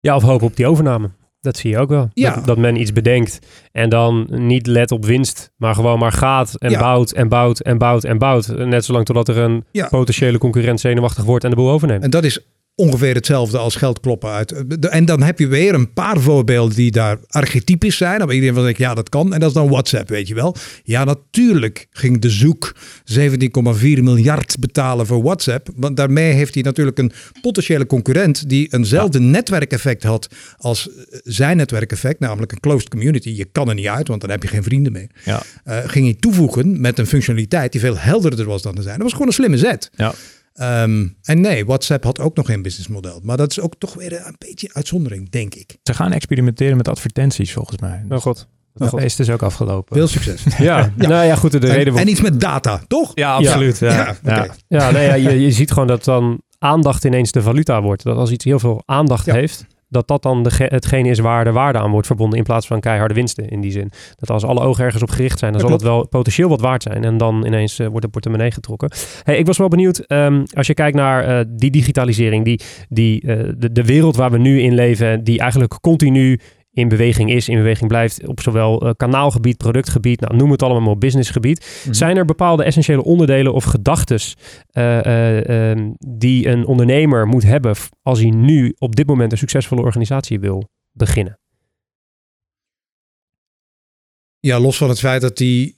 Speaker 2: Ja, of hoop op die overname. Dat zie je ook wel.
Speaker 1: Ja.
Speaker 2: Dat, dat men iets bedenkt en dan niet let op winst, maar gewoon maar gaat en
Speaker 1: Ja.
Speaker 2: bouwt en bouwt en bouwt en bouwt. Net zolang totdat er een
Speaker 1: Ja.
Speaker 2: potentiële concurrent zenuwachtig wordt en de boel overneemt.
Speaker 1: En dat is ongeveer hetzelfde als geld kloppen uit. de- En dan heb je weer een paar voorbeelden die daar archetypisch zijn. Maar iedereen van denkt, ja, dat kan. En dat is dan WhatsApp, weet je wel. Ja, natuurlijk ging de zoek 17,4 miljard betalen voor WhatsApp. Want daarmee heeft hij natuurlijk een potentiële concurrent die eenzelfde netwerkeffect had als eh, zijn netwerkeffect, namelijk een closed community. Je kan er niet uit, want dan heb je geen vrienden meer.
Speaker 3: Ja.
Speaker 1: Eh, ging hij toevoegen met een functionaliteit die veel helderder was dan de zijn. Dat was gewoon een slimme zet.
Speaker 3: Ja.
Speaker 1: Ehm, en nee, WhatsApp had ook nog geen businessmodel. Maar dat is ook toch weer een beetje uitzondering, denk ik.
Speaker 3: Ze gaan experimenteren met advertenties volgens mij.
Speaker 2: Oh god.
Speaker 3: Dat feest is ook afgelopen.
Speaker 1: Veel succes.
Speaker 2: Ja, nou ja, goed. De reden
Speaker 1: en,
Speaker 2: waarom...
Speaker 1: en iets met data, toch?
Speaker 3: Ja, absoluut. Ja,
Speaker 1: Ja,
Speaker 3: ja.
Speaker 1: oké.
Speaker 2: Ja, nee, ja je, je ziet gewoon dat dan aandacht ineens de valuta wordt. Dat als iets heel veel aandacht
Speaker 1: Ja.
Speaker 2: heeft, dat dat dan de, hetgene is waar de waarde aan wordt verbonden in plaats van keiharde winsten in die zin. Dat als alle ogen ergens op gericht zijn, dan
Speaker 1: Dat
Speaker 2: zal het wel potentieel wat waard zijn. En dan ineens eh, wordt de portemonnee getrokken. Hey, ik was wel benieuwd, ehm, als je kijkt naar eh, die digitalisering, die, die, eh, de, de wereld waar we nu in leven, die eigenlijk continu in beweging is, in beweging blijft, op zowel eh, kanaalgebied, productgebied, nou, noem het allemaal maar businessgebied.
Speaker 3: Mhm.
Speaker 2: Zijn er bepaalde essentiële onderdelen of gedachtes eh, eh, ehm, die een ondernemer moet hebben als hij nu op dit moment een succesvolle organisatie wil beginnen?
Speaker 1: Ja, los van het feit dat die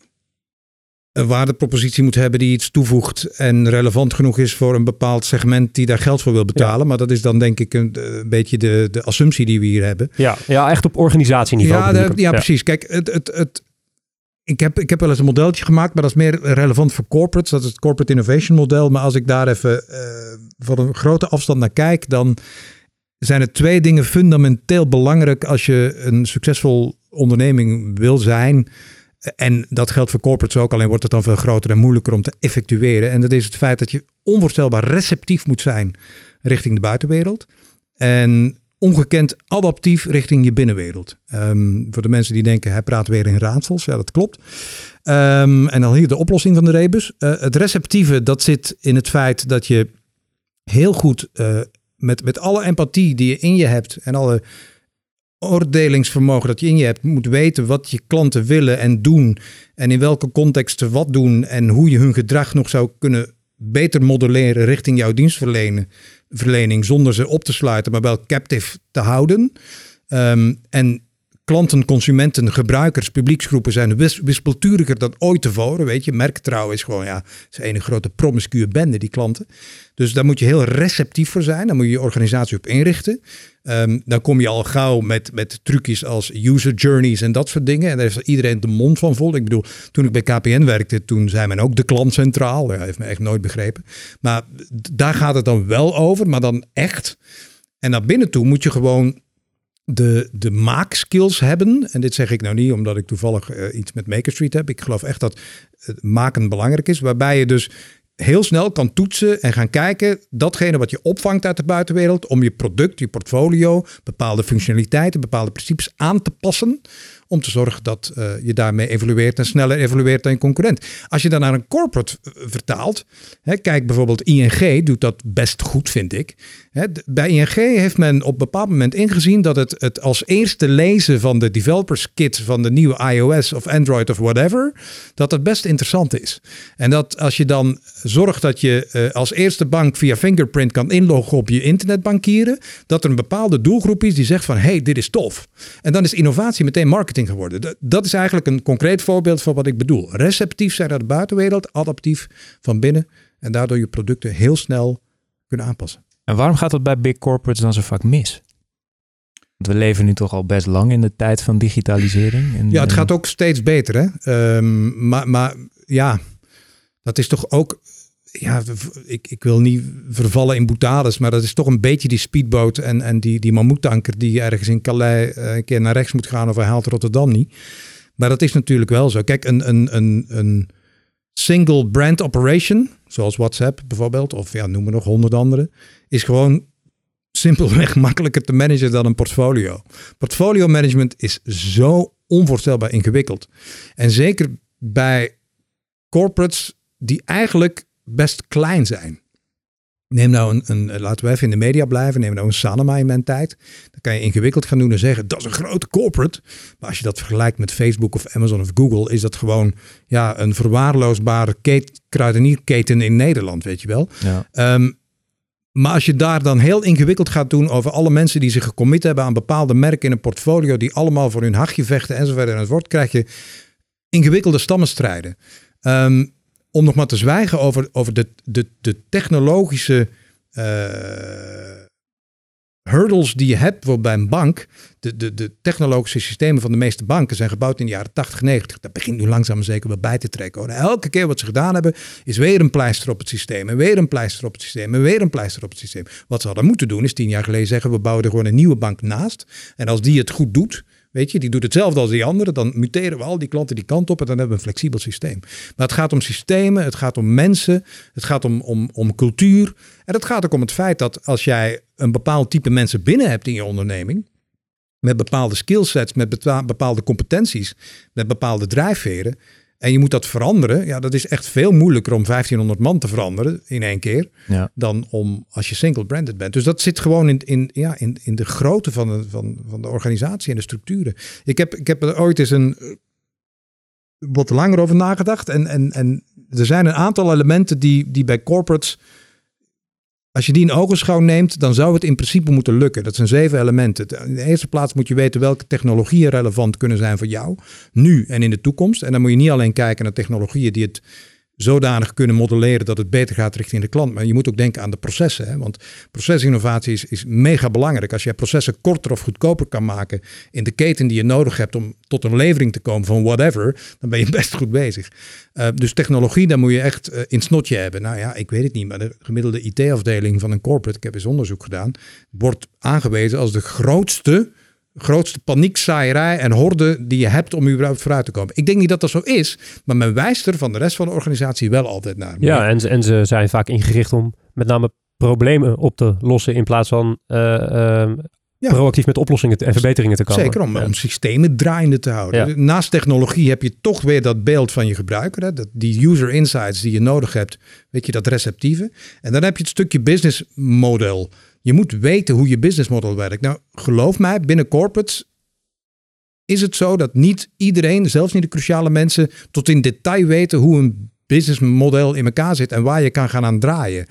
Speaker 1: een waardepropositie moet hebben die iets toevoegt en relevant genoeg is voor een bepaald segment die daar geld voor wil betalen. Maar dat is dan denk ik een, een beetje de, de assumptie die we hier hebben.
Speaker 2: Ja, ja echt op organisatieniveau.
Speaker 1: Ja, de- ja, precies. Kijk, het, het, het, ik, heb, ik heb wel eens een modeltje gemaakt, maar dat is meer relevant voor corporates. Dat is het Corporate Innovation Model. Maar als ik daar even eh, van een grote afstand naar kijk, dan zijn er twee dingen fundamenteel belangrijk als je een succesvol onderneming wil zijn. En dat geldt voor corporates ook, alleen wordt het dan veel groter en moeilijker om te effectueren. En dat is het feit dat je onvoorstelbaar receptief moet zijn richting de buitenwereld. En ongekend adaptief richting je binnenwereld. Ehm, voor de mensen die denken, hij praat weer in raadsels. Ja, dat klopt. Ehm, en dan hier de oplossing van de rebus. Eh, het receptieve, dat zit in het feit dat je heel goed eh, met, met alle empathie die je in je hebt en alle oordelingsvermogen dat je in je hebt, moet weten wat je klanten willen en doen. En in welke context ze wat doen en hoe je hun gedrag nog zou kunnen beter modelleren richting jouw dienstverlening zonder ze op te sluiten, maar wel captive te houden. Ehm, en klanten, consumenten, gebruikers, publieksgroepen zijn wis- wispelturiger dan ooit tevoren. Weet je, merktrouw is gewoon, ja, is een grote promiscue bende, die klanten. Dus daar moet je heel receptief voor zijn. Daar moet je je organisatie op inrichten. Ehm, dan kom je al gauw met, met trucjes als user journeys en dat soort dingen. En daar heeft iedereen de mond van vol. Ik bedoel, toen ik bij KPN werkte, toen zei men ook de klant centraal. Dat heeft me echt nooit begrepen. Maar daar gaat het dan wel over, maar dan echt. En naar binnen toe moet je gewoon de, de maakskills hebben. En dit zeg ik nou niet omdat ik toevallig eh, iets met Maker Street heb. Ik geloof echt dat het maken belangrijk is. Waarbij je dus heel snel kan toetsen en gaan kijken datgene wat je opvangt uit de buitenwereld om je product, je portfolio, bepaalde functionaliteiten, bepaalde principes aan te passen om te zorgen dat uh, je daarmee evolueert en sneller evolueert dan je concurrent. Als je dan naar een corporate vertaalt, hè, kijk bijvoorbeeld ING doet dat best goed, vind ik. Hè, bij ING heeft men op een bepaald moment ingezien dat het, het als eerste lezen van de developers kit van de nieuwe iOS of Android of whatever, dat het best interessant is. En dat als je dan zorgt dat je uh, als eerste bank via fingerprint kan inloggen op je internetbankieren, dat er een bepaalde doelgroep is die zegt van hey, dit is tof. En dan is innovatie meteen marketing geworden. Dat is eigenlijk een concreet voorbeeld van wat ik bedoel. Receptief zijn naar de buitenwereld, adaptief van binnen en daardoor je producten heel snel kunnen aanpassen.
Speaker 3: En waarom gaat dat bij big corporates dan zo vaak mis? Want we leven nu toch al best lang in de tijd van digitalisering.
Speaker 1: En, ja, het gaat ook steeds beter. Hè? Um, maar, maar ja, dat is toch ook ja, ik, ik wil niet vervallen in boutades, maar dat is toch een beetje die speedboot en, en die, die mammoetanker die ergens in Calais eh, een keer naar rechts moet gaan of hij haalt Rotterdam niet. Maar dat is natuurlijk wel zo. Kijk, een, een, een, een single brand operation, zoals WhatsApp bijvoorbeeld, of ja, noem maar nog honderd andere, is gewoon simpelweg makkelijker te managen dan een portfolio. Portfolio management is zo onvoorstelbaar ingewikkeld. En zeker bij corporates die eigenlijk best klein zijn. Neem nou een, een, laten we even in de media blijven, neem nou een Sanoma in mijn tijd. Dan kan je ingewikkeld gaan doen en zeggen, dat is een grote corporate. Maar als je dat vergelijkt met Facebook of Amazon of Google, is dat gewoon ja, een verwaarloosbare kruidenierketen in Nederland, weet je wel. Ja. Ehm, maar als je daar dan heel ingewikkeld gaat doen over alle mensen die zich gecommit hebben aan bepaalde merken in een portfolio, die allemaal voor hun hachje vechten enzovoort enzovoort, krijg je ingewikkelde stammenstrijden. Um, om nog maar te zwijgen over, over de, de, de technologische uh, hurdles die je hebt bij een bank. De, de, de technologische systemen van de meeste banken zijn gebouwd in de jaren 80, 90. Dat begint nu langzaam zeker wel bij te trekken. Elke keer wat ze gedaan hebben, is weer een pleister op het systeem. En weer een pleister op het systeem. En weer een pleister op het systeem. Wat ze hadden moeten doen, is tien jaar geleden zeggen: we bouwen er gewoon een nieuwe bank naast. En als die het goed doet, Weet je, die doet hetzelfde als die andere. Dan muteren we al die klanten die kant op en dan hebben we een flexibel systeem. Maar het gaat om systemen, het gaat om mensen, het gaat om, om, om cultuur. En het gaat ook om het feit dat als jij een bepaald type mensen binnen hebt in je onderneming, met bepaalde skillsets, met bepaalde competenties, met bepaalde drijfveren, en je moet dat veranderen. Ja, dat is echt veel moeilijker om 1500 man te veranderen in één keer. Ja. Dan om als je single branded bent. Dus dat zit gewoon in, in, ja, in, in de grootte van de, van, van de organisatie en de structuren. Ik heb, ik heb er ooit eens een wat langer over nagedacht. En, en, en er zijn een aantal elementen die, die bij corporates als je die in ogenschouw neemt, dan zou het in principe moeten lukken. Dat zijn zeven elementen. In de eerste plaats moet je weten welke technologieën relevant kunnen zijn voor jou, nu en in de toekomst. En dan moet je niet alleen kijken naar technologieën die het zodanig kunnen modelleren dat het beter gaat richting de klant. Maar je moet ook denken aan de processen. Hè? Want procesinnovatie is, is mega belangrijk. Als je processen korter of goedkoper kan maken in de keten die je nodig hebt om tot een levering te komen van whatever, dan ben je best goed bezig. Uh, dus technologie, daar moet je echt uh, in snotje hebben. Nou ja, ik weet het niet, maar de gemiddelde IT-afdeling van een corporate, ik heb eens onderzoek gedaan, wordt aangewezen als de grootste grootste paniekzaaierij en horde die je hebt om überhaupt vooruit te komen. Ik denk niet dat dat zo is, maar men wijst er van de rest van de organisatie wel altijd naar.
Speaker 2: Ja, en, en ze zijn vaak ingericht om met name problemen op te lossen in plaats van uh, proactief met oplossingen en verbeteringen te komen.
Speaker 1: Zeker om, om systemen draaiende te houden. Naast technologie heb je toch weer dat beeld van je gebruiker. Hè? Dat, die user insights die je nodig hebt, weet je, dat receptieve. En dan heb je het stukje business model. Je moet weten hoe je business model werkt. Nou, geloof mij, binnen corporates is het zo dat niet iedereen, zelfs niet de cruciale mensen, tot in detail weten hoe een businessmodel in elkaar zit en waar je kan gaan aan draaien.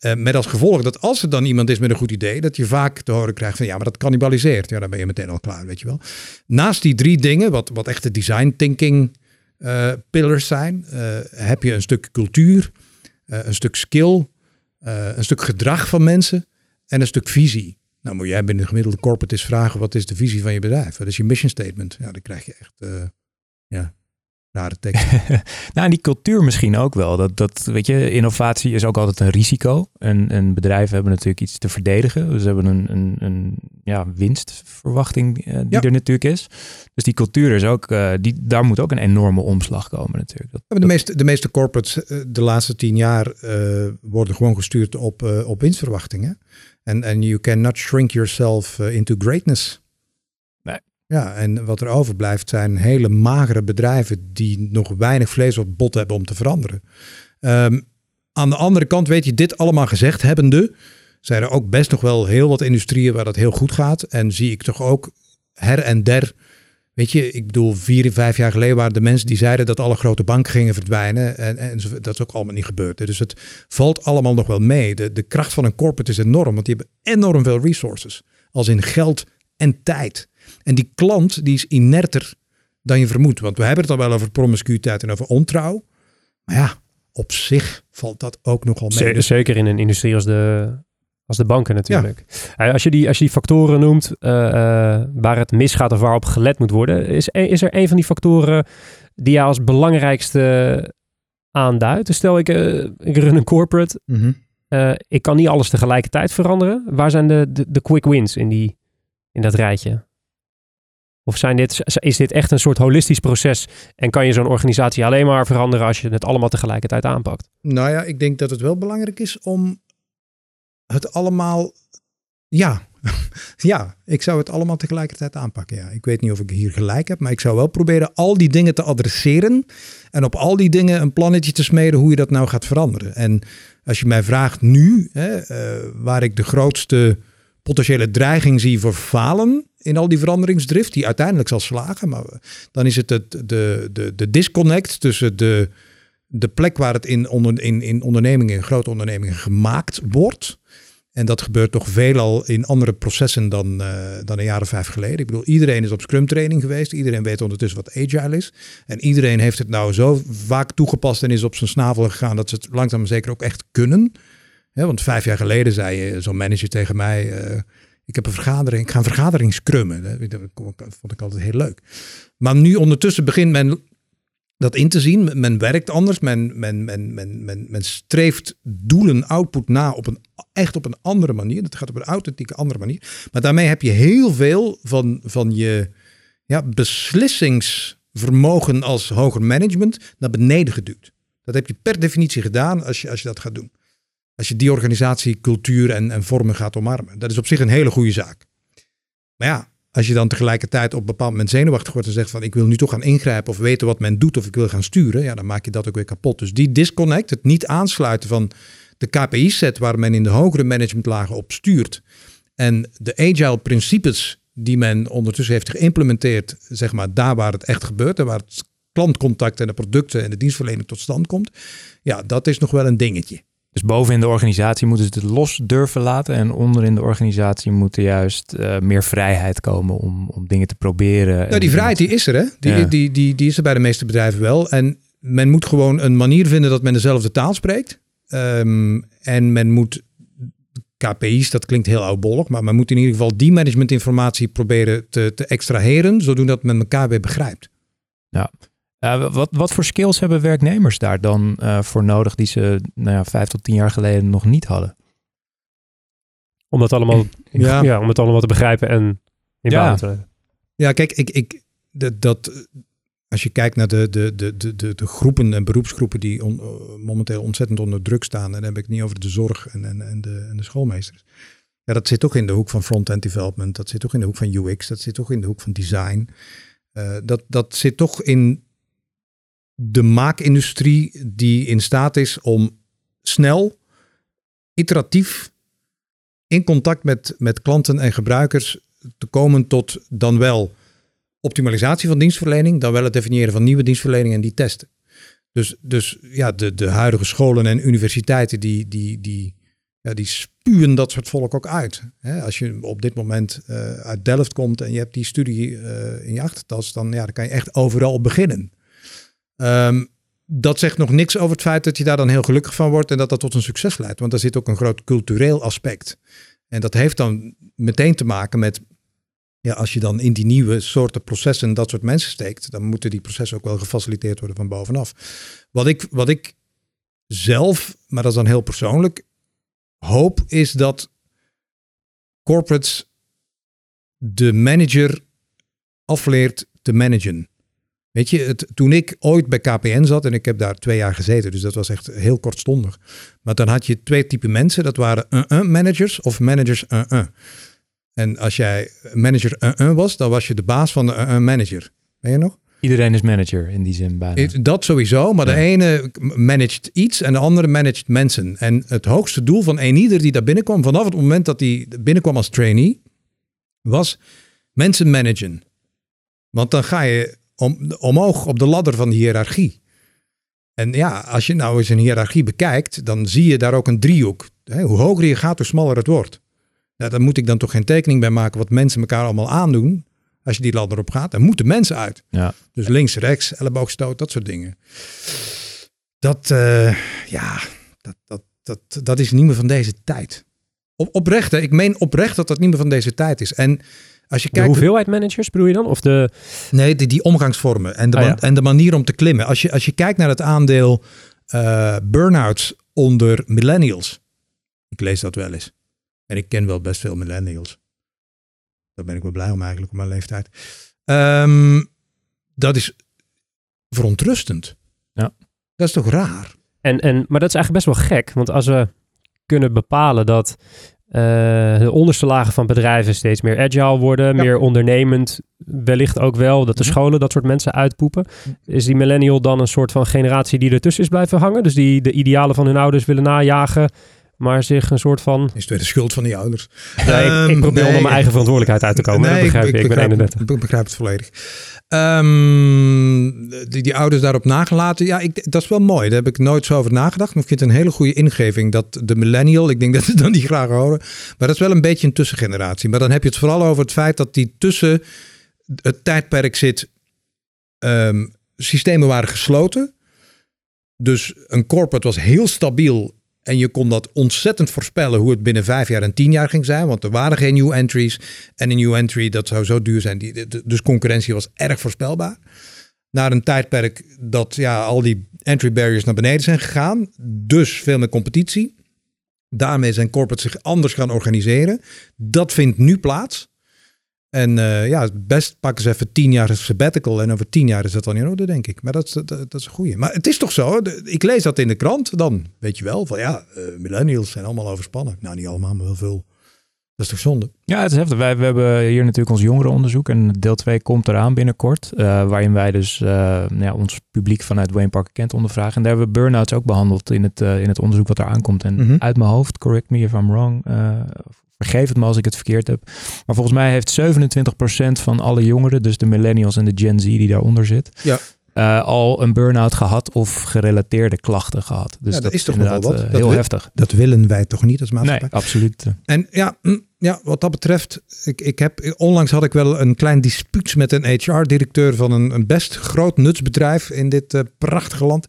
Speaker 1: Uh, met als gevolg dat als er dan iemand is met een goed idee, dat je vaak te horen krijgt van ja, maar dat cannibaliseert. Ja, dan ben je meteen al klaar, weet je wel. Naast die drie dingen, wat, wat echte design thinking uh, pillars zijn, uh, heb je een stuk cultuur, een stuk skill, een stuk gedrag van mensen en een stuk visie. Nou, moet jij binnen de gemiddelde corporate eens vragen: wat is de visie van je bedrijf? Wat is je mission statement? Ja, dan krijg je echt uh, ja, rare tekst.
Speaker 3: nou, en die cultuur misschien ook wel. Dat, dat, weet je, innovatie is ook altijd een risico. En, en bedrijven hebben natuurlijk iets te verdedigen. Ze hebben een, een, een ja, winstverwachting uh, die er natuurlijk is. Dus die cultuur is ook, uh, die, daar moet ook een enorme omslag komen natuurlijk.
Speaker 1: Dat, de, meeste, de meeste corporates de laatste tien jaar worden gewoon gestuurd op, op winstverwachtingen. En you cannot shrink yourself uh, into greatness.
Speaker 3: Nee.
Speaker 1: Ja, en wat er overblijft zijn hele magere bedrijven die nog weinig vlees op bot hebben om te veranderen. Ehm, aan de andere kant weet je dit allemaal gezegd hebbende, zijn er ook best nog wel heel wat industrieën waar dat heel goed gaat. En zie ik toch ook her en der Weet je, ik bedoel, vier, vijf jaar geleden waren de mensen die zeiden dat alle grote banken gingen verdwijnen. En, en dat is ook allemaal niet gebeurd. Dus het valt allemaal nog wel mee. De, de kracht van een corporate is enorm, want die hebben enorm veel resources. Als in geld en tijd. En die klant die is inerter dan je vermoedt. Want we hebben het al wel over promiscuïteit en over ontrouw. Maar ja, op zich valt dat ook nogal mee.
Speaker 2: Dus zeker in een industrie als de, als de banken natuurlijk. Als, je die, als je die factoren noemt uh, uh, waar het misgaat of waarop gelet moet worden, is, is er een van die factoren die je als belangrijkste aanduidt? Dus stel ik, uh, ik run een corporate, mm ik kan niet alles tegelijkertijd veranderen. Waar zijn de, de, de, quick wins in, die, in dat rijtje? Of zijn dit, is dit echt een soort holistisch proces en kan je zo'n organisatie alleen maar veranderen als je het allemaal tegelijkertijd aanpakt?
Speaker 1: Nou ja, ik denk dat het wel belangrijk is om het allemaal, ja, ja, ik zou het allemaal tegelijkertijd aanpakken. Ja. Ik weet niet of ik hier gelijk heb, maar ik zou wel proberen al die dingen te adresseren en op al die dingen een plannetje te smeden hoe je dat nou gaat veranderen. En als je mij vraagt nu, hè, uh, waar ik de grootste potentiële dreiging zie voor falen in al die veranderingsdrift, die uiteindelijk zal slagen, maar dan is het het de, de, de disconnect tussen de, de plek waar het in, onder, in, in ondernemingen, in grote ondernemingen gemaakt wordt en dat gebeurt toch veelal in andere processen dan, uh, dan een jaar of vijf geleden. Ik bedoel, iedereen is op Scrum training geweest. Iedereen weet ondertussen wat agile is. En iedereen heeft het nou zo vaak toegepast en is op zijn snavel gegaan dat ze het langzaam zeker ook echt kunnen. want vijf jaar geleden zei zo'n manager tegen mij: uh, Ik heb een vergadering, ik ga een vergadering scrummen. Dat vond ik altijd heel leuk. Maar nu ondertussen begint men dat in te zien. Men werkt anders, men, men, men, men, men, streeft doelen, output na op een, echt op een andere manier. Dat gaat op een authentieke andere manier. Maar daarmee heb je heel veel van, van je ja, beslissingsvermogen als hoger management naar beneden geduwd. Dat heb je per definitie gedaan als je, als je dat gaat doen. Als je die organisatie, cultuur en, en vormen gaat omarmen. Dat is op zich een hele goede zaak. Maar ja, als je dan tegelijkertijd op een bepaald moment zenuwachtig wordt en zegt van ik wil nu toch gaan ingrijpen of weten wat men doet of ik wil gaan sturen, ja, dan maak je dat ook weer kapot. Dus die disconnect, het niet aansluiten van de KPI-set waar men in de hogere managementlagen op stuurt en de agile principes die men ondertussen heeft geïmplementeerd, zeg maar daar waar het echt gebeurt en waar het klantcontact en de producten en de dienstverlening tot stand komt, ja, dat is nog wel een dingetje.
Speaker 3: Dus boven in de organisatie moeten ze het los durven laten. En onder in de organisatie moet er juist uh, meer vrijheid komen om, om dingen te proberen.
Speaker 1: Nou, die vrijheid die is er, hè? Die, die, die, die is er bij de meeste bedrijven wel. En men moet gewoon een manier vinden dat men dezelfde taal spreekt. Um, en men moet KPI's, dat klinkt heel oudbollig, maar men moet in ieder geval die managementinformatie proberen te, te extraheren, zodat men elkaar weer begrijpt.
Speaker 3: Ja, uh, wat, wat voor skills hebben werknemers daar dan uh, voor nodig die ze nou ja, vijf tot tien jaar geleden nog niet hadden?
Speaker 2: Om dat allemaal, ja. ja om het allemaal te begrijpen en in ja. te
Speaker 1: Ja, kijk, ik, ik, dat, dat, als je kijkt naar de, de, de, de, de, groepen en beroepsgroepen die on, uh, momenteel ontzettend onder druk staan, en dan heb ik niet over de zorg en, en, en, de, en de schoolmeesters. Ja, dat zit toch in de hoek van front-end development, dat zit toch in de hoek van UX, dat zit toch in de hoek van design. Uh, dat, dat zit toch in de maakindustrie die in staat is om snel, iteratief, in contact met, met klanten en gebruikers te komen tot dan wel optimalisatie van dienstverlening, dan wel het definiëren van nieuwe dienstverlening en die testen. Dus, dus ja, de, de huidige scholen en universiteiten die, die, die, die spuwen dat soort volk ook uit. als je op dit moment uh, uit Delft komt en je hebt die studie uh, in je achtertas, dan, ja, dan kan je echt overal beginnen. Um, dat zegt nog niks over het feit dat je daar dan heel gelukkig van wordt en dat dat tot een succes leidt. Want daar zit ook een groot cultureel aspect. En dat heeft dan meteen te maken met, ja, als je dan in die nieuwe soorten processen dat soort mensen steekt, dan moeten die processen ook wel gefaciliteerd worden van bovenaf. Wat ik, wat ik zelf, maar dat is dan heel persoonlijk, hoop is dat corporates de manager afleert te managen. Weet je, het, toen ik ooit bij KPN zat, en ik heb daar twee jaar gezeten, dus dat was echt heel kortstondig. Maar dan had je twee typen mensen, dat waren managers of managers uh En als jij manager 1 was, dan was je de baas van de 1 manager. Ben je nog?
Speaker 3: Iedereen is manager in die zin bijna.
Speaker 1: Dat sowieso, maar de ene managt iets en de andere managt mensen. En het hoogste doel van een ieder die daar binnenkwam, vanaf het moment dat hij binnenkwam als trainee, was mensen managen. Want dan ga je om, omhoog op de ladder van de hiërarchie. En ja, als je nou eens een hiërarchie bekijkt, dan zie je daar ook een driehoek. Hoe hoger je gaat, hoe smaller het wordt. Nou, daar moet ik dan toch geen tekening bij maken wat mensen elkaar allemaal aandoen. Als je die ladder op gaat, dan moeten mensen uit.
Speaker 3: Ja.
Speaker 1: Dus links, rechts, elleboogstoot, dat soort dingen. Dat, uh, ja, dat, dat, dat, dat is niet meer van deze tijd. Op, oprecht, hè? ik meen oprecht dat dat niet meer van deze tijd is. En als je kijkt,
Speaker 2: de hoeveelheid managers bedoel je dan? Of de...
Speaker 1: Nee, die, die omgangsvormen en de, ah, ja. en de manier om te klimmen. Als je, als je kijkt naar het aandeel uh, burn-outs onder millennials. Ik lees dat wel eens. En ik ken wel best veel millennials. Daar ben ik wel blij om eigenlijk op mijn leeftijd. Um, dat is verontrustend.
Speaker 3: Ja.
Speaker 1: Dat is toch raar?
Speaker 2: En, en, maar dat is eigenlijk best wel gek. Want als we kunnen bepalen dat de onderste lagen van bedrijven steeds meer agile worden, meer ondernemend, wellicht ook wel dat de mhm. scholen dat soort mensen uitpoepen. Is die millennial dan een soort van generatie die ertussen is blijven hangen? Dus die de idealen van hun ouders willen najagen, maar zich een soort van...
Speaker 1: Is het weer de schuld van die ouders?
Speaker 2: Nee, ik, ik, probeer onder mijn eigen verantwoordelijkheid uit te komen. Nee, dat begrijp ik, ik, ik ben 31.
Speaker 1: Ik begrijp het volledig. Um, die, die ouders daarop nagelaten. Ja, ik, dat is wel mooi. Daar heb ik nooit zo over nagedacht. Maar ik vind het een hele goede ingeving dat de millennial, ik denk dat ze dan niet graag horen. Maar dat is wel een beetje een tussengeneratie. Maar dan heb je het vooral over het feit dat die tussen het tijdperk zit. Um, systemen waren gesloten. Dus een corporate was heel stabiel en je kon dat ontzettend voorspellen hoe het binnen vijf jaar en tien jaar ging zijn. Want er waren geen new entries. En een new entry, dat zou zo duur zijn. Dus concurrentie was erg voorspelbaar. Naar een tijdperk dat ja, al die entry barriers naar beneden zijn gegaan. Dus veel meer competitie. Daarmee zijn corporates zich anders gaan organiseren. Dat vindt nu plaats. En uh, ja, best pakken ze even tien jaar sabbatical en over tien jaar is dat dan in orde, denk ik. Maar dat, dat, dat is een goeie. Maar het is toch zo, ik lees dat in de krant, dan weet je wel van ja, uh, millennials zijn allemaal overspannen. Nou, niet allemaal, maar wel veel. Dat is toch zonde?
Speaker 3: Ja, het is heftig. Wij we hebben hier natuurlijk ons jongerenonderzoek en deel 2 komt eraan binnenkort. Uh, waarin wij dus nou ja, ons publiek vanuit Wayne Parker Kent ondervragen. En daar hebben we burn-outs ook behandeld in het, in het onderzoek wat er aankomt. En mhm. uit mijn hoofd, correct me if I'm wrong, Vergeef het me als ik het verkeerd heb. Maar volgens mij heeft 27% van alle jongeren, dus de millennials en de Gen Z die daaronder zit,
Speaker 1: ja.
Speaker 3: Uh, al een burn-out gehad of gerelateerde klachten gehad. Dus
Speaker 1: ja,
Speaker 3: dat,
Speaker 1: is toch wel wat.
Speaker 3: Uh, heel heftig.
Speaker 1: Dat willen wij toch niet als maatschappij?
Speaker 3: Nee, absoluut.
Speaker 1: En ja, mm, ja wat dat betreft, ik, ik heb, onlangs had ik wel een klein dispuut met een HR-directeur van een, een best groot nutsbedrijf in dit uh, prachtige land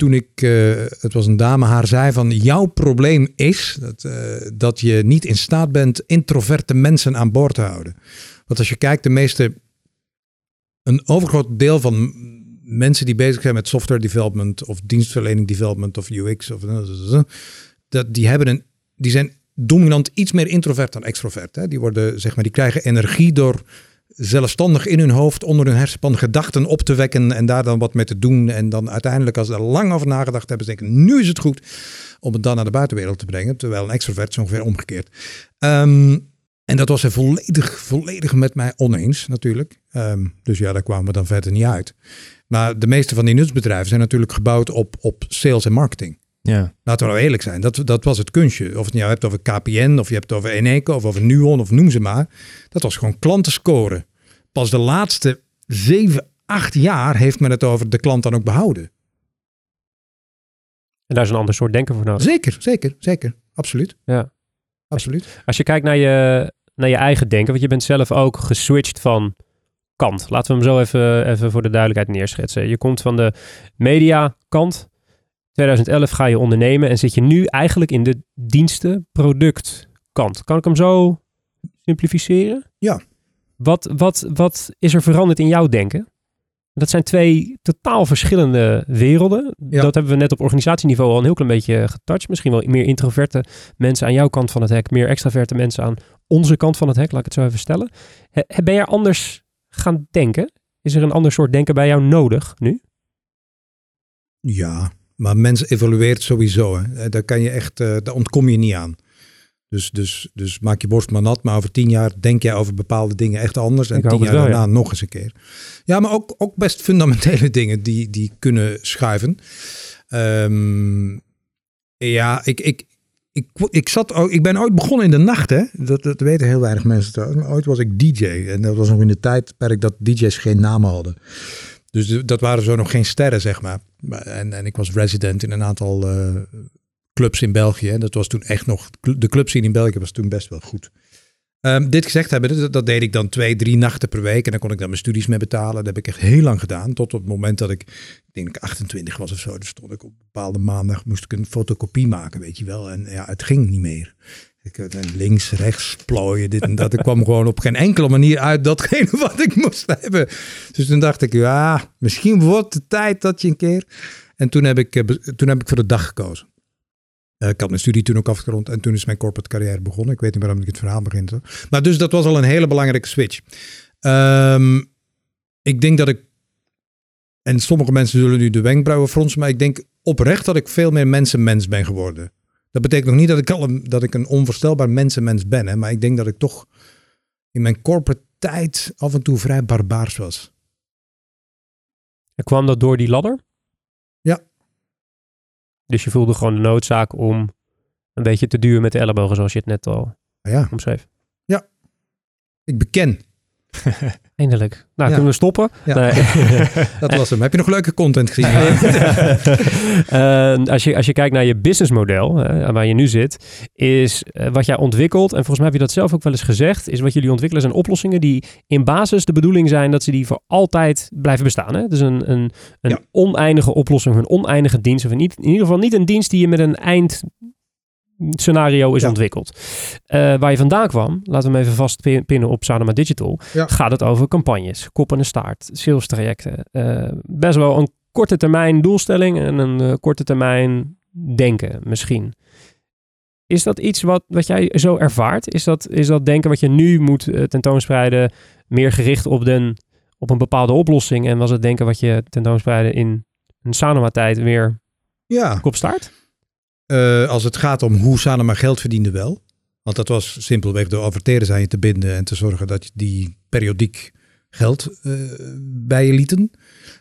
Speaker 1: toen ik, uh, het was een dame, haar zei van jouw probleem is dat, uh, dat je niet in staat bent introverte mensen aan boord te houden. Want als je kijkt, de meeste, een overgroot deel van mensen die bezig zijn met software development of dienstverlening development of UX of dat die hebben een, die zijn dominant iets meer introvert dan extrovert. Hè? Die worden zeg maar, die krijgen energie door zelfstandig in hun hoofd, onder hun hersenpan gedachten op te wekken en daar dan wat mee te doen. En dan uiteindelijk, als ze er lang over nagedacht hebben, denken, nu is het goed om het dan naar de buitenwereld te brengen. Terwijl een extrovert is ongeveer omgekeerd. Ehm, en dat was hij volledig, volledig met mij oneens natuurlijk. Ehm, dus ja, daar kwamen we dan verder niet uit. Maar de meeste van die nutsbedrijven zijn natuurlijk gebouwd op, op sales en marketing.
Speaker 3: Ja.
Speaker 1: Laten we nou eerlijk zijn, dat, dat was het kunstje. Of het nou hebt over KPN, of je hebt het over Eneco, of over Nuon, of noem ze maar. Dat was gewoon klanten scoren. Pas de laatste zeven, acht jaar heeft men het over de klant dan ook behouden.
Speaker 2: En daar is een ander soort denken voor nodig.
Speaker 1: Zeker, zeker, zeker. Absoluut.
Speaker 2: Ja.
Speaker 1: Absoluut.
Speaker 2: Als je kijkt naar je, naar je eigen denken, want je bent zelf ook geswitcht van kant. Laten we hem zo even, even voor de duidelijkheid neerschetsen. Je komt van de media kant 2011 ga je ondernemen en zit je nu eigenlijk in de diensten product kant. Kan ik hem zo simplificeren?
Speaker 1: Ja.
Speaker 2: Wat, wat, wat is er veranderd in jouw denken? Dat zijn twee totaal verschillende werelden.
Speaker 1: Ja.
Speaker 2: Dat hebben we net op organisatieniveau al een heel klein beetje getouched. Misschien wel meer introverte mensen aan jouw kant van het hek, meer extraverte mensen aan onze kant van het hek, laat ik het zo even stellen. Ben je anders gaan denken? Is er een ander soort denken bij jou nodig nu?
Speaker 1: Ja, maar mensen evolueert sowieso. Hè. Daar, kan je echt, uh, daar ontkom je niet aan. Dus, dus, dus maak je borst maar nat. Maar over tien jaar denk jij over bepaalde dingen echt anders. En
Speaker 2: Ik
Speaker 1: tien jaar
Speaker 2: wel,
Speaker 1: daarna nog eens een keer. Ja, maar ook, ook best fundamentele dingen die, die kunnen schuiven. Ehm, ja, ik, ik, ik, ik, zat, ook- ik ben ooit begonnen in de nacht. Hè? Dat, dat weten heel weinig mensen trouwens. Maar ooit was ik DJ. En dat was nog in de tijdperk dat DJ's geen namen hadden. Dus dat waren zo nog geen sterren, zeg maar. Maar- En, en ik was resident in een aantal eh, clubs in België. En dat was toen echt nog. De clubscene in België was toen best wel goed. Ehm, dit gezegd hebben, dat, deed ik dan twee, drie nachten per week. En dan kon ik dan mijn studies mee betalen. Dat heb ik echt heel lang gedaan. Tot op het moment dat ik, ik denk ik 28 was of zo. Dus stond ik op bepaalde maandag, moest ik een fotocopie maken, weet je wel. En ja, het ging niet meer. Ik, eh, links, rechts, plooien, dit en dat. Ik kwam gewoon op geen enkele manier uit datgene wat ik moest hebben. Dus toen dacht ik, ja, misschien wordt het tijd dat je een keer... En toen heb ik, eh, toen heb ik voor de dag gekozen. Eh, ik had mijn studie toen ook afgerond en toen is mijn corporate carrière begonnen. Ik weet niet waarom ik het verhaal begint. hoor. Maar dus dat was al een hele belangrijke switch. Ehm, ik denk dat ik, en sommige mensen zullen nu de wenkbrauwen fronsen, maar ik denk oprecht dat ik veel meer mensenmens ben geworden. Dat betekent nog niet dat ik, al een, dat ik een onvoorstelbaar mensenmens ben, hè, maar ik denk dat ik toch in mijn corporate tijd af en toe vrij barbaars was.
Speaker 2: En kwam dat door die ladder?
Speaker 1: Ja.
Speaker 2: Dus je voelde gewoon de noodzaak om een beetje te duwen met de ellebogen, zoals je het net al
Speaker 1: ja,
Speaker 2: omschreef.
Speaker 1: ik beken.
Speaker 2: Eindelijk. Nou, kunnen we stoppen? Nee.
Speaker 1: Dat was hem. Heb je nog leuke content gezien?
Speaker 2: Eh, als, je, als je kijkt naar je businessmodel, waar je nu zit, is eh, wat jij ontwikkelt, en volgens mij heb je dat zelf ook wel eens gezegd, is wat jullie ontwikkelen zijn oplossingen die in basis de bedoeling zijn dat ze die voor altijd blijven bestaan. Hè? Dus een, een, een oneindige oplossing, een oneindige dienst, of in, niet- in ieder geval niet een dienst die je met een eind scenario is
Speaker 1: Ja.
Speaker 2: ontwikkeld. Eh, waar je vandaan kwam, laten we hem even vastpinnen op Sanoma Digital,
Speaker 1: Ja.
Speaker 2: gaat het over campagnes, kop en staart, sales trajecten. Eh, best wel een korte termijn doelstelling en een eh, korte termijn denken misschien. Is dat iets wat, wat jij zo ervaart? Is dat, is dat denken wat je nu moet tentoonspreiden meer gericht op, den, op een bepaalde oplossing? En was het denken wat je tentoonspreidde in een Sanoma-tijd weer
Speaker 1: ja.
Speaker 2: kopstaart?
Speaker 1: Eh, als het gaat om hoe Sanoma geld verdiende wel. Want dat was simpelweg door adverteerders aan je te binden en te zorgen dat die periodiek geld eh, bij je lieten.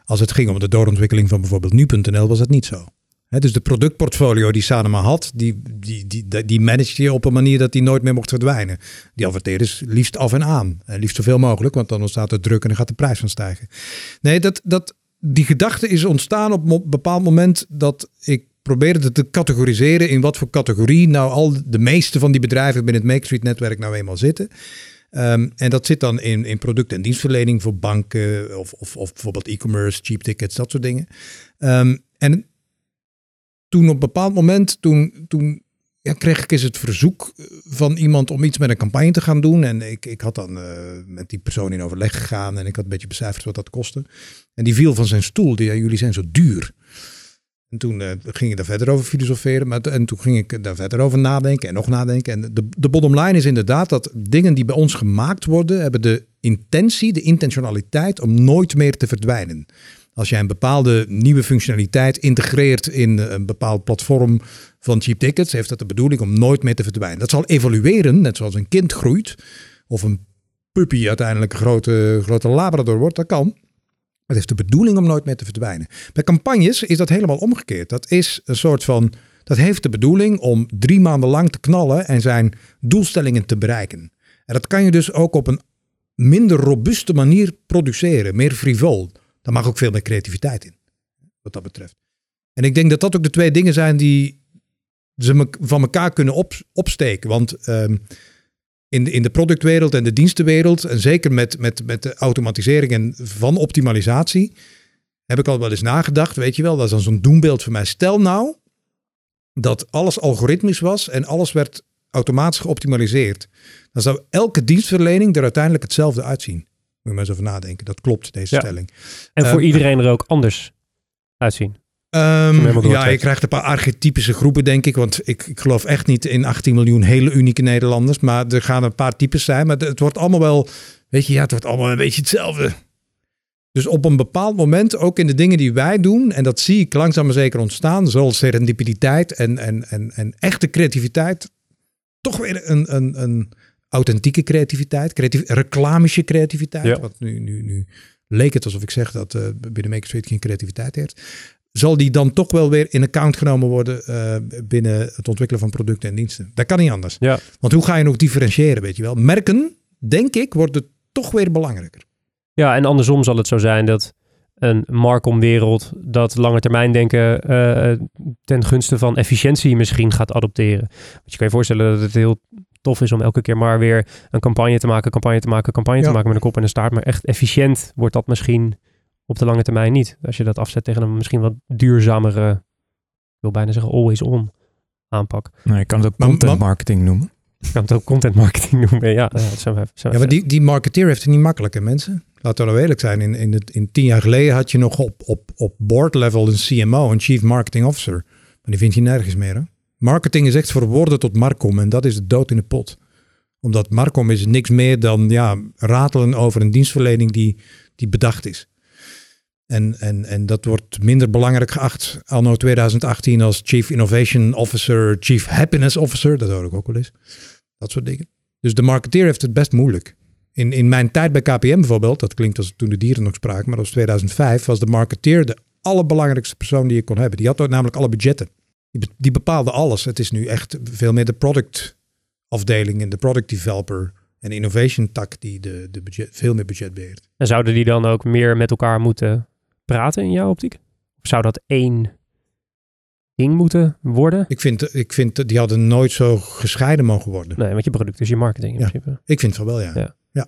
Speaker 1: Als het ging om de doorontwikkeling van bijvoorbeeld nu.nl was dat niet zo. Dus de productportfolio die Sanoma had, die, die, die, die managed je op een manier dat die nooit meer mocht verdwijnen. Die adverteerders liefst af en aan. En liefst zoveel mogelijk, want dan ontstaat er druk en dan gaat de prijs van stijgen. Nee, dat, dat, die gedachte is ontstaan op een bepaald moment dat ik probeerde te categoriseren in wat voor categorie nou al de meeste van die bedrijven binnen het Make Street netwerk nou eenmaal zitten. Ehm, en dat zit dan in, in en dienstverlening voor banken of, of, of bijvoorbeeld e-commerce, cheap tickets, dat soort dingen. Ehm, en toen op een bepaald moment, toen, toen ja, kreeg ik eens het verzoek van iemand om iets met een campagne te gaan doen. En ik, ik had dan eh, met die persoon in overleg gegaan en ik had een beetje becijferd wat dat kostte. En die viel van zijn stoel. Die zei, jullie zijn zo duur. En toen eh, ging ik daar verder over filosoferen. Maar, en toen ging ik daar verder over nadenken en nog nadenken. En de, de bottom line is inderdaad dat dingen die bij ons gemaakt worden, hebben de intentie, de intentionaliteit om nooit meer te verdwijnen. Als jij een bepaalde nieuwe functionaliteit integreert in een bepaald platform van cheap tickets, heeft dat de bedoeling om nooit meer te verdwijnen. Dat zal evolueren, net zoals een kind groeit. Of een puppy uiteindelijk een grote, grote labrador wordt, dat kan. Het heeft de bedoeling om nooit meer te verdwijnen. Bij campagnes is dat helemaal omgekeerd. Dat is een soort van. Dat heeft de bedoeling om drie maanden lang te knallen en zijn doelstellingen te bereiken. En dat kan je dus ook op een minder robuuste manier produceren, meer frivol. Daar mag ook veel meer creativiteit in, wat dat betreft. En ik denk dat dat ook de twee dingen zijn die ze van elkaar kunnen op, opsteken. Want ehm, in, de, in de productwereld en de dienstenwereld, en zeker met, met, met de automatisering en van optimalisatie, heb ik al wel eens nagedacht, weet je wel, dat is dan zo'n doembeeld voor mij. Stel nou dat alles algoritmisch was en alles werd automatisch geoptimaliseerd. Dan zou elke dienstverlening er uiteindelijk hetzelfde uitzien. Moet je maar eens over nadenken. Dat klopt, deze
Speaker 2: Ja.
Speaker 1: stelling.
Speaker 2: En voor
Speaker 1: Eh,
Speaker 2: iedereen er ook anders uitzien.
Speaker 1: Ehm, ja, je krijgt een paar archetypische groepen, denk ik. Want ik, ik geloof echt niet in 18 miljoen hele unieke Nederlanders. Maar er gaan een paar types zijn. Maar het wordt allemaal wel, weet je, ja, het wordt allemaal een beetje hetzelfde. Dus op een bepaald moment, ook in de dingen die wij doen, en dat zie ik langzaam maar zeker ontstaan, zoals serendipiteit en, en, en, en echte creativiteit, toch weer een, een, een authentieke creativiteit, creatief, reclamische creativiteit.
Speaker 2: Ja.
Speaker 1: Want nu, nu, nu leek het alsof ik zeg dat eh binnen Street geen creativiteit heeft. Zal die dan toch wel weer in account genomen worden eh, binnen het ontwikkelen van producten en diensten? Dat kan niet anders.
Speaker 2: Ja.
Speaker 1: Want hoe ga je nog differentiëren, weet je wel? Merken, denk ik, worden toch weer belangrijker.
Speaker 2: Ja, en andersom zal het zo zijn dat een Marcom-wereld dat lange termijn denken eh, ten gunste van efficiëntie misschien gaat adopteren. Want je kan je voorstellen dat het heel tof is om elke keer maar weer een campagne te maken, campagne te maken, campagne te maken met een kop en een staart. Maar echt efficiënt wordt dat misschien op de lange termijn niet. Als je dat afzet tegen een misschien wat duurzamere, ik wil bijna zeggen always on aanpak.
Speaker 3: Nee, ik kan het ook content marketing noemen.
Speaker 2: Ik kan het ook content marketing noemen. Ja, ja, zo, zo,
Speaker 1: Ja, maar die, die marketeer heeft het niet makkelijk, hè, mensen? Laten we nou eerlijk zijn. In, in, het, in tien jaar geleden had je nog op, op, op board level een CMO, een Chief Marketing Officer. Maar die vind je nergens meer. Hè? Marketing is echt verworden tot Marcom en dat is de dood in de pot. Omdat Marcom is niks meer dan ja, ratelen over een dienstverlening die, die bedacht is. En, en, en dat wordt minder belangrijk geacht anno 2018 als Chief Innovation Officer, Chief Happiness Officer. Dat hoor ik ook wel eens. Dat soort dingen. Dus de marketeer heeft het best moeilijk. In, in mijn tijd bij KPM bijvoorbeeld, dat klinkt als toen de dieren nog spraken, maar dat was 2005, was de marketeer de allerbelangrijkste persoon die je kon hebben. Die had ook namelijk alle budgetten. Die, be- die bepaalde alles. Het is nu echt veel meer de productafdeling en de product developer en innovation tak die de, de budget, veel meer budget beheert.
Speaker 2: En zouden die dan ook meer met elkaar moeten praten in jouw optiek? Of zou dat één ding moeten worden?
Speaker 1: Ik vind, ik vind die hadden nooit zo gescheiden mogen worden.
Speaker 2: Nee, want je product is je marketing in
Speaker 1: Ja.
Speaker 2: principe.
Speaker 1: Ik vind van wel, ja.
Speaker 2: Ja.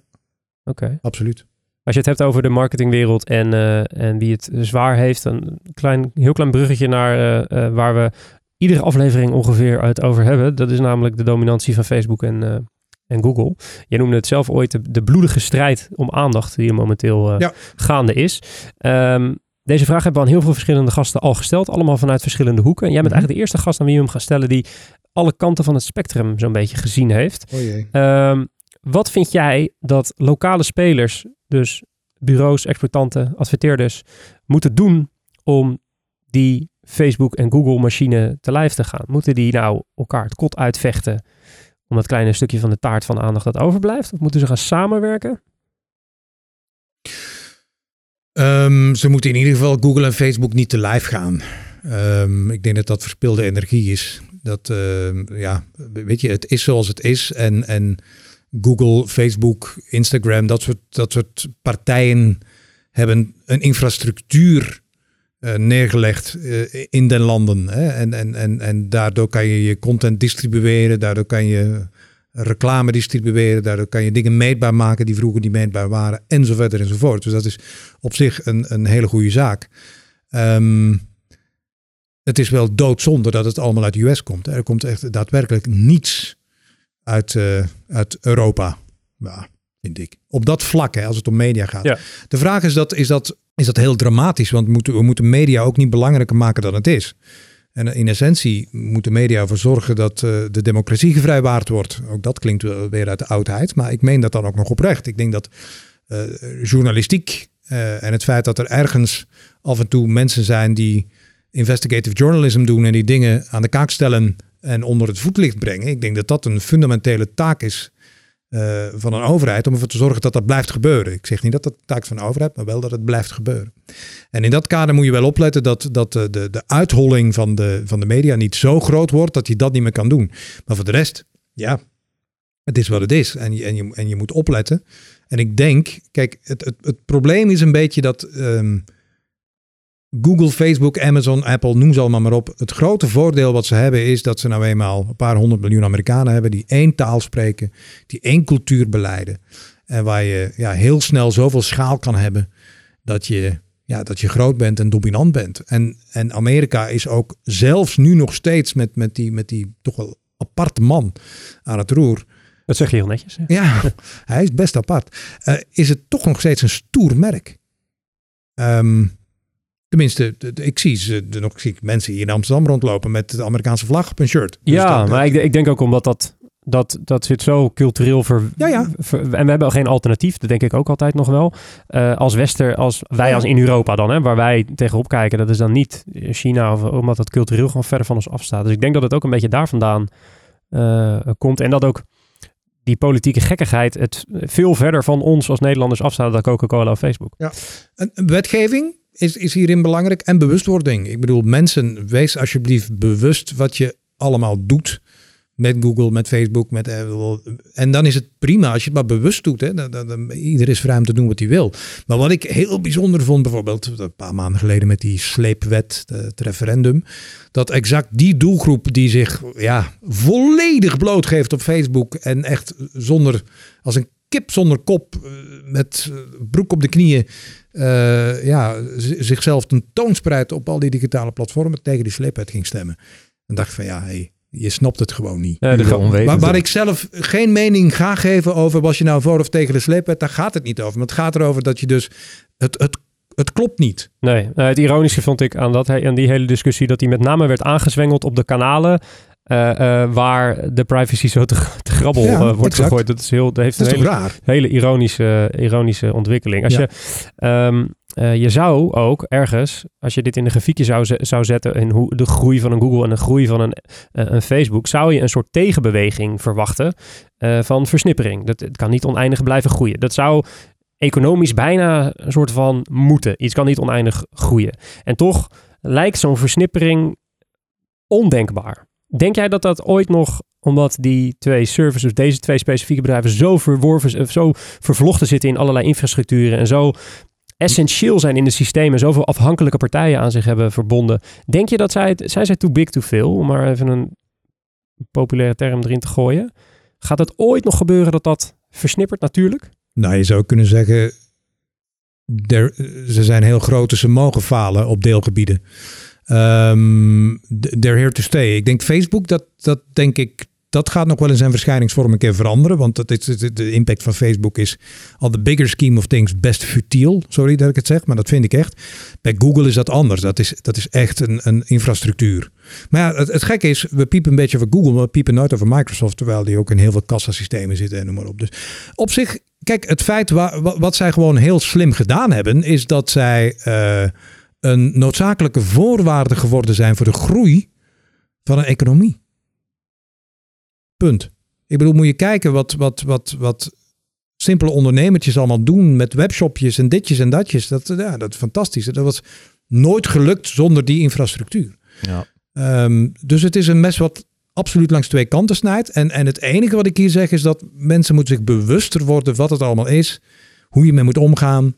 Speaker 2: Oké.
Speaker 1: Absoluut.
Speaker 2: Als je het hebt over de marketingwereld en, eh, en wie het zwaar heeft, een klein, heel klein bruggetje naar eh, eh, waar we iedere aflevering ongeveer uit over hebben. Dat is namelijk de dominantie van Facebook en, en Google. Je noemde het zelf ooit de, de bloedige strijd om aandacht die er momenteel eh,
Speaker 1: Ja.
Speaker 2: gaande is. Ehm, deze vraag hebben we aan heel veel verschillende gasten al gesteld, allemaal vanuit verschillende hoeken. En jij bent
Speaker 1: Mhm.
Speaker 2: eigenlijk de eerste gast aan wie we hem gaan stellen die alle kanten van het spectrum zo'n beetje gezien heeft.
Speaker 1: Oh.
Speaker 2: Ehm, wat vind jij dat lokale spelers, dus bureaus, exploitanten, adverteerders, moeten doen om die Facebook en Google machine te lijf te gaan? Moeten die nou elkaar het kot uitvechten om dat kleine stukje van de taart van aandacht dat overblijft? Of moeten ze gaan samenwerken?
Speaker 1: Ehm, ze moeten in ieder geval Google en Facebook niet te live gaan. Ehm, ik denk dat dat verspilde energie is. Dat, ehm, ja, weet je, het is zoals het is. En, en Google, Facebook, Instagram, dat soort, dat soort partijen hebben een infrastructuur eh, neergelegd eh, in den landen. Hè? En, en, en, en daardoor kan je je content distribueren, daardoor kan je reclame distribueren, daardoor kan je dingen meetbaar maken die vroeger niet meetbaar waren, en zo verder enzovoort. Dus dat is op zich een, een hele goede zaak. Ehm, het is wel doodzonde dat het allemaal uit de US komt. Er komt echt daadwerkelijk niets uit, eh, uit Europa. Ja, vind ik. Op dat vlak, hè, als het om media gaat.
Speaker 2: Ja.
Speaker 1: De vraag is dat, is, dat, is dat heel dramatisch? Want we moeten, we moeten media ook niet belangrijker maken dan het is. En in essentie moeten media ervoor zorgen dat eh, de democratie gevrijwaard wordt. Ook dat klinkt weer uit de oudheid, maar ik meen dat dan ook nog oprecht. Ik denk dat eh, journalistiek eh, en het feit dat er ergens af en toe mensen zijn die investigative journalism doen en die dingen aan de kaak stellen en onder het voetlicht brengen. Ik denk dat dat een fundamentele taak is eh, van een overheid om ervoor te zorgen dat dat blijft gebeuren. Ik zeg niet dat dat de taak van een overheid, maar wel dat het blijft gebeuren. En in dat kader moet je wel opletten dat, dat de, de, de uitholling van de, van de media niet zo groot wordt dat je dat niet meer kan doen. Maar voor de rest, ja, het is wat het is. En je, en je, en je moet opletten. En ik denk, kijk, het, het, het probleem is een beetje dat ehm, Google, Facebook, Amazon, Apple, noem ze allemaal maar op. Het grote voordeel wat ze hebben is dat ze nou eenmaal een paar honderd miljoen Amerikanen hebben die één taal spreken, die één cultuur beleiden. En waar je ja, heel snel zoveel schaal kan hebben dat je, ja, dat je groot bent en dominant bent. En, en Amerika is ook zelfs nu nog steeds met, met, die, met die toch wel aparte man aan het roer.
Speaker 2: Dat zeg je heel netjes. hè?
Speaker 1: Ja, hij is best apart. Eh, is het toch nog steeds een stoer merk? Ehm, tenminste, ik zie, ze, nog, ik zie mensen hier in Amsterdam rondlopen met de Amerikaanse vlag op hun shirt. Dus
Speaker 2: ja,
Speaker 1: dat-
Speaker 2: maar ik, ik denk ook omdat dat, dat, dat zit zo cultureel ver,
Speaker 1: Ja, ja.
Speaker 2: ver- En we hebben geen alternatief, dat denk ik ook altijd nog wel. Eh, als Wester, als wij
Speaker 1: Ja.
Speaker 2: als in Europa dan, hè, waar wij tegenop kijken, dat is dan niet China, of, omdat dat cultureel gewoon verder van ons afstaat. Dus ik denk dat het ook een beetje daar vandaan eh, komt. En dat ook die politieke gekkigheid het veel verder van ons als Nederlanders afstaat dan Coca-Cola of Facebook.
Speaker 1: Een een wetgeving is, is hierin belangrijk en bewustwording. Ik bedoel, mensen, wees alsjeblieft bewust wat je allemaal doet. Met Google, met Facebook, met Apple. En dan is het prima als je het maar bewust doet. Hè. Ieder is vrij om te doen wat hij wil. Maar wat ik heel bijzonder vond, bijvoorbeeld een paar maanden geleden met die sleepwet, de- het referendum. Dat exact die doelgroep die zich ja, volledig blootgeeft op Facebook. En echt zonder, als een kip zonder kop, eh, met eh, broek op de knieën. Eh, ja, zichzelf tentoonspreidt op al die digitale platformen tegen die sleepwet ging stemmen. En dacht van ja, hey, je snapt het gewoon niet.
Speaker 2: Ja.
Speaker 1: Waar, waar ik zelf geen mening ga geven over was je nou voor of tegen de sleepwet, daar gaat het niet over. Maar het gaat erover dat je dus, het, het, het klopt niet.
Speaker 2: Nee, nou, het ironische vond ik aan, dat, aan die hele discussie dat die met name werd aangezwengeld op de kanalen eh, eh, waar de privacy zo te, te grabbel
Speaker 1: Ja,
Speaker 2: eh, wordt
Speaker 1: exact.
Speaker 2: gegooid. Dat, is heel, dat heeft
Speaker 1: Dat
Speaker 2: een hele,
Speaker 1: raar?
Speaker 2: hele ironische, ironische ontwikkeling. Als
Speaker 1: Ja.
Speaker 2: je, ehm, eh, je zou ook ergens, als je dit in een grafiekje zou, zou zetten in hoe de groei van een Google en de groei van een, een Facebook, zou je een soort tegenbeweging verwachten van versnippering. Dat, het kan niet oneindig blijven groeien. Dat zou economisch bijna een soort van moeten. Iets kan niet oneindig groeien. En toch lijkt zo'n versnippering ondenkbaar. Denk jij dat dat ooit nog, omdat die twee services, deze twee specifieke bedrijven, zo verworven, eh, zo vervlochten zitten in allerlei infrastructuren en zo essentieel zijn in de systemen, zoveel afhankelijke partijen aan zich hebben verbonden. Denk je dat zij, zijn zij too big to fail, om maar even een populaire term erin te gooien? Gaat het ooit nog gebeuren dat dat versnippert natuurlijk?
Speaker 1: Nou, je zou kunnen zeggen, er, ze zijn heel groot, dus ze mogen falen op deelgebieden. Ehm they're here to stay. Ik denk Facebook, dat, dat denk ik, dat gaat nog wel in zijn verschijningsvorm een keer veranderen. Want dat is, de, impact van Facebook is al de bigger scheme of things best futiel. Sorry dat ik het zeg, maar dat vind ik echt. Bij Google is dat anders. Dat is, dat is echt een, een infrastructuur. Maar ja, het, het gekke is, we piepen een beetje over Google, maar we piepen nooit over Microsoft. Terwijl die ook in heel veel kassasystemen zitten en noem maar op. Dus op zich, kijk, het feit wa- wat zij gewoon heel slim gedaan hebben, is dat zij eh, een noodzakelijke voorwaarde geworden zijn voor de groei van een economie. Punt. Ik bedoel, moet je kijken wat, wat, wat, wat simpele ondernemertjes allemaal doen met webshopjes en ditjes en datjes. Dat, ja, dat is fantastisch. Dat was nooit gelukt zonder die infrastructuur.
Speaker 3: Ja.
Speaker 1: Ehm, dus het is een mes wat absoluut langs twee kanten snijdt. En, en het enige wat ik hier zeg is dat mensen moeten zich bewuster worden wat het allemaal is. Hoe je mee moet omgaan.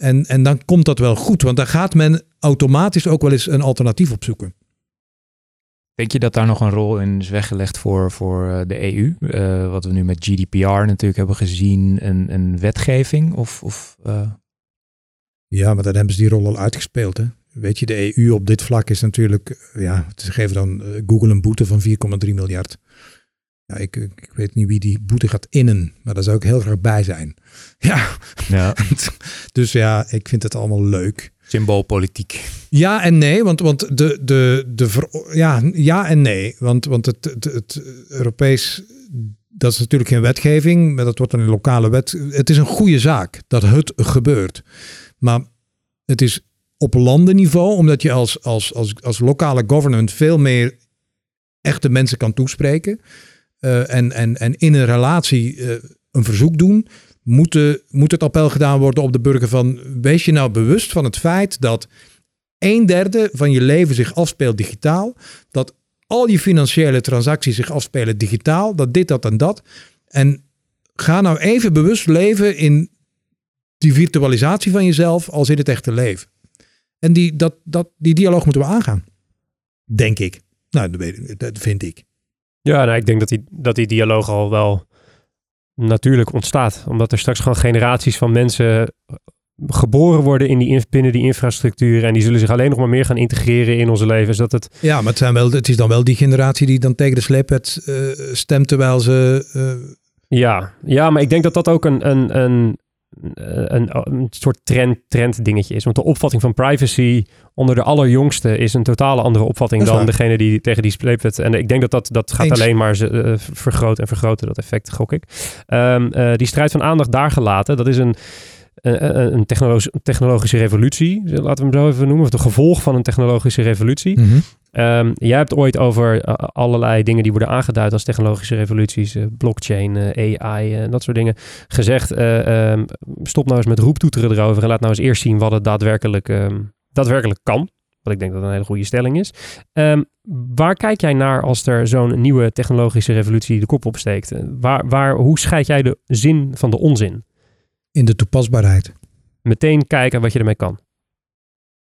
Speaker 1: En, en dan komt dat wel goed. Want dan gaat men automatisch ook wel eens een alternatief opzoeken.
Speaker 3: Denk je dat daar nog een rol in is weggelegd voor, voor eh, de EU? Eh, wat we nu met GDPR natuurlijk hebben gezien, een, een wetgeving? Of, of eh,
Speaker 1: Ja, maar dan hebben ze die rol al uitgespeeld. Hè? Weet je, de EU op dit vlak is natuurlijk... Ja, ze geven dan Google een boete van 4,3 miljard. Ja, ik, ik weet niet wie die boete gaat innen. Maar daar zou ik heel graag bij zijn. Ja,
Speaker 3: ja,
Speaker 1: dus ja, ik vind het allemaal leuk.
Speaker 3: symboolpolitiek?
Speaker 1: Ja en nee, want, want de, de, de ver- ja, ja en nee. Want, want het, het, het Europees, dat is natuurlijk geen wetgeving, maar dat wordt een lokale wet. Het is een goede zaak dat het gebeurt. Maar het is op landenniveau, omdat je als, als, als, als lokale government veel meer echte mensen kan toespreken. Eh, en, en, en in een relatie eh, een verzoek doen, moet, moet het appel gedaan worden op de burger van wees je nou bewust van het feit dat een derde van je leven zich afspeelt digitaal, dat al je financiële transacties zich afspelen digitaal, dat dit, dat en dat. En ga nou even bewust leven in die virtualisatie van jezelf als in het echte leven. En die, dat, dat, die dialoog moeten we aangaan. Denk ik. Nou, dat vind ik.
Speaker 2: Ja, nou, ik denk dat die, dat die dialoog al wel natuurlijk ontstaat. Omdat er straks gewoon generaties van mensen geboren worden in die, in- binnen die infrastructuur. En die zullen zich alleen nog maar meer gaan integreren in onze levens. Dat het,
Speaker 1: Ja, maar het, zijn wel, het is dan wel die generatie die dan tegen de sleepwet eh, stemt terwijl ze... eh,
Speaker 2: ja. ja, maar ik denk dat dat ook een, een, een, een, een soort trend, trend dingetje is. Want de opvatting van privacy onder de allerjongste is een totale andere opvatting dan
Speaker 1: waar.
Speaker 2: degene die tegen die sleepwet. En ik denk dat dat, dat gaat
Speaker 1: Eens.
Speaker 2: alleen maar eh, vergroten en vergroten, dat effect, gok ik. Ehm, eh, die strijd van aandacht daar gelaten, dat is een, een, een technologische, revolutie, laten we hem zo even noemen, of de gevolg van een technologische revolutie. Ehm, jij hebt ooit over eh, allerlei dingen die worden aangeduid als technologische revoluties, eh, blockchain, eh, AI en dat soort dingen, gezegd. eh, ehm, stop nou eens met roeptoeteren erover en laat nou eens eerst zien wat het daadwerkelijk, ehm, daadwerkelijk kan. Wat ik denk dat een hele goede stelling is. Waar kijk jij naar als er zo'n nieuwe technologische revolutie de kop opsteekt? Waar, waar, hoe scheid jij de zin van de onzin?
Speaker 1: In de toepasbaarheid.
Speaker 2: Meteen kijken wat je ermee kan.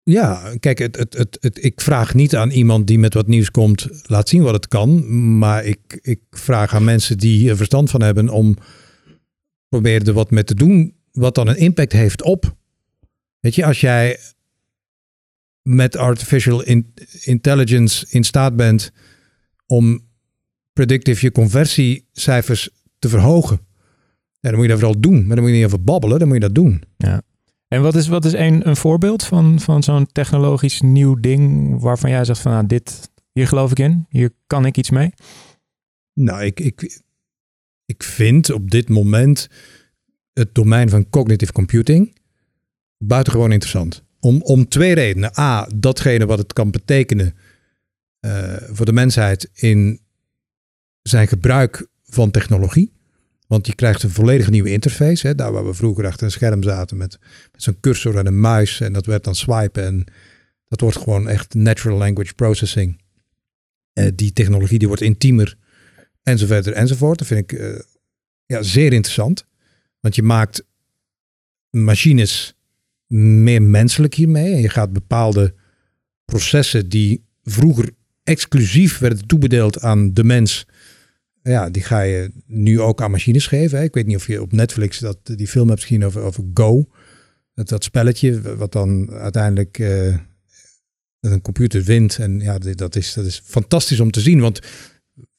Speaker 1: Ja, kijk, het, het, het, ik vraag niet aan iemand die met wat nieuws komt, laat zien wat het kan. Maar ik, ik vraag aan mensen die er verstand van hebben om proberen er wat mee te doen, wat dan een impact heeft op. Weet je, als jij met artificial in- intelligence in staat bent om predictive je conversiecijfers te verhogen, ja, dan moet je dat vooral doen. Maar dan moet je niet over babbelen, dan moet je dat doen.
Speaker 3: En wat is, wat is een, een voorbeeld van, van zo'n technologisch nieuw ding waarvan jij zegt van nou, dit, hier geloof ik in, hier kan ik iets mee?
Speaker 1: Nou, ik, ik, ik vind op dit moment het domein van cognitive computing buitengewoon interessant. Om, om twee redenen. A, datgene wat het kan betekenen eh, voor de mensheid in zijn gebruik van technologie. Want je krijgt een volledig nieuwe interface. Hè? Daar waar we vroeger achter een scherm zaten met, met zo'n cursor en een muis. En dat werd dan swipen. En dat wordt gewoon echt natural language processing. Eh, die technologie die wordt intiemer enzovoort enzovoort. Dat vind ik eh, ja, zeer interessant. Want je maakt machines meer menselijk hiermee. En je gaat bepaalde processen die vroeger exclusief werden toebedeeld aan de mens. Ja, die ga je nu ook aan machines geven. Ik weet niet of je op Netflix dat, die film hebt gezien over, over Go. Dat, dat spelletje wat dan uiteindelijk eh, een computer wint. En ja, dat is, dat is fantastisch om te zien. Want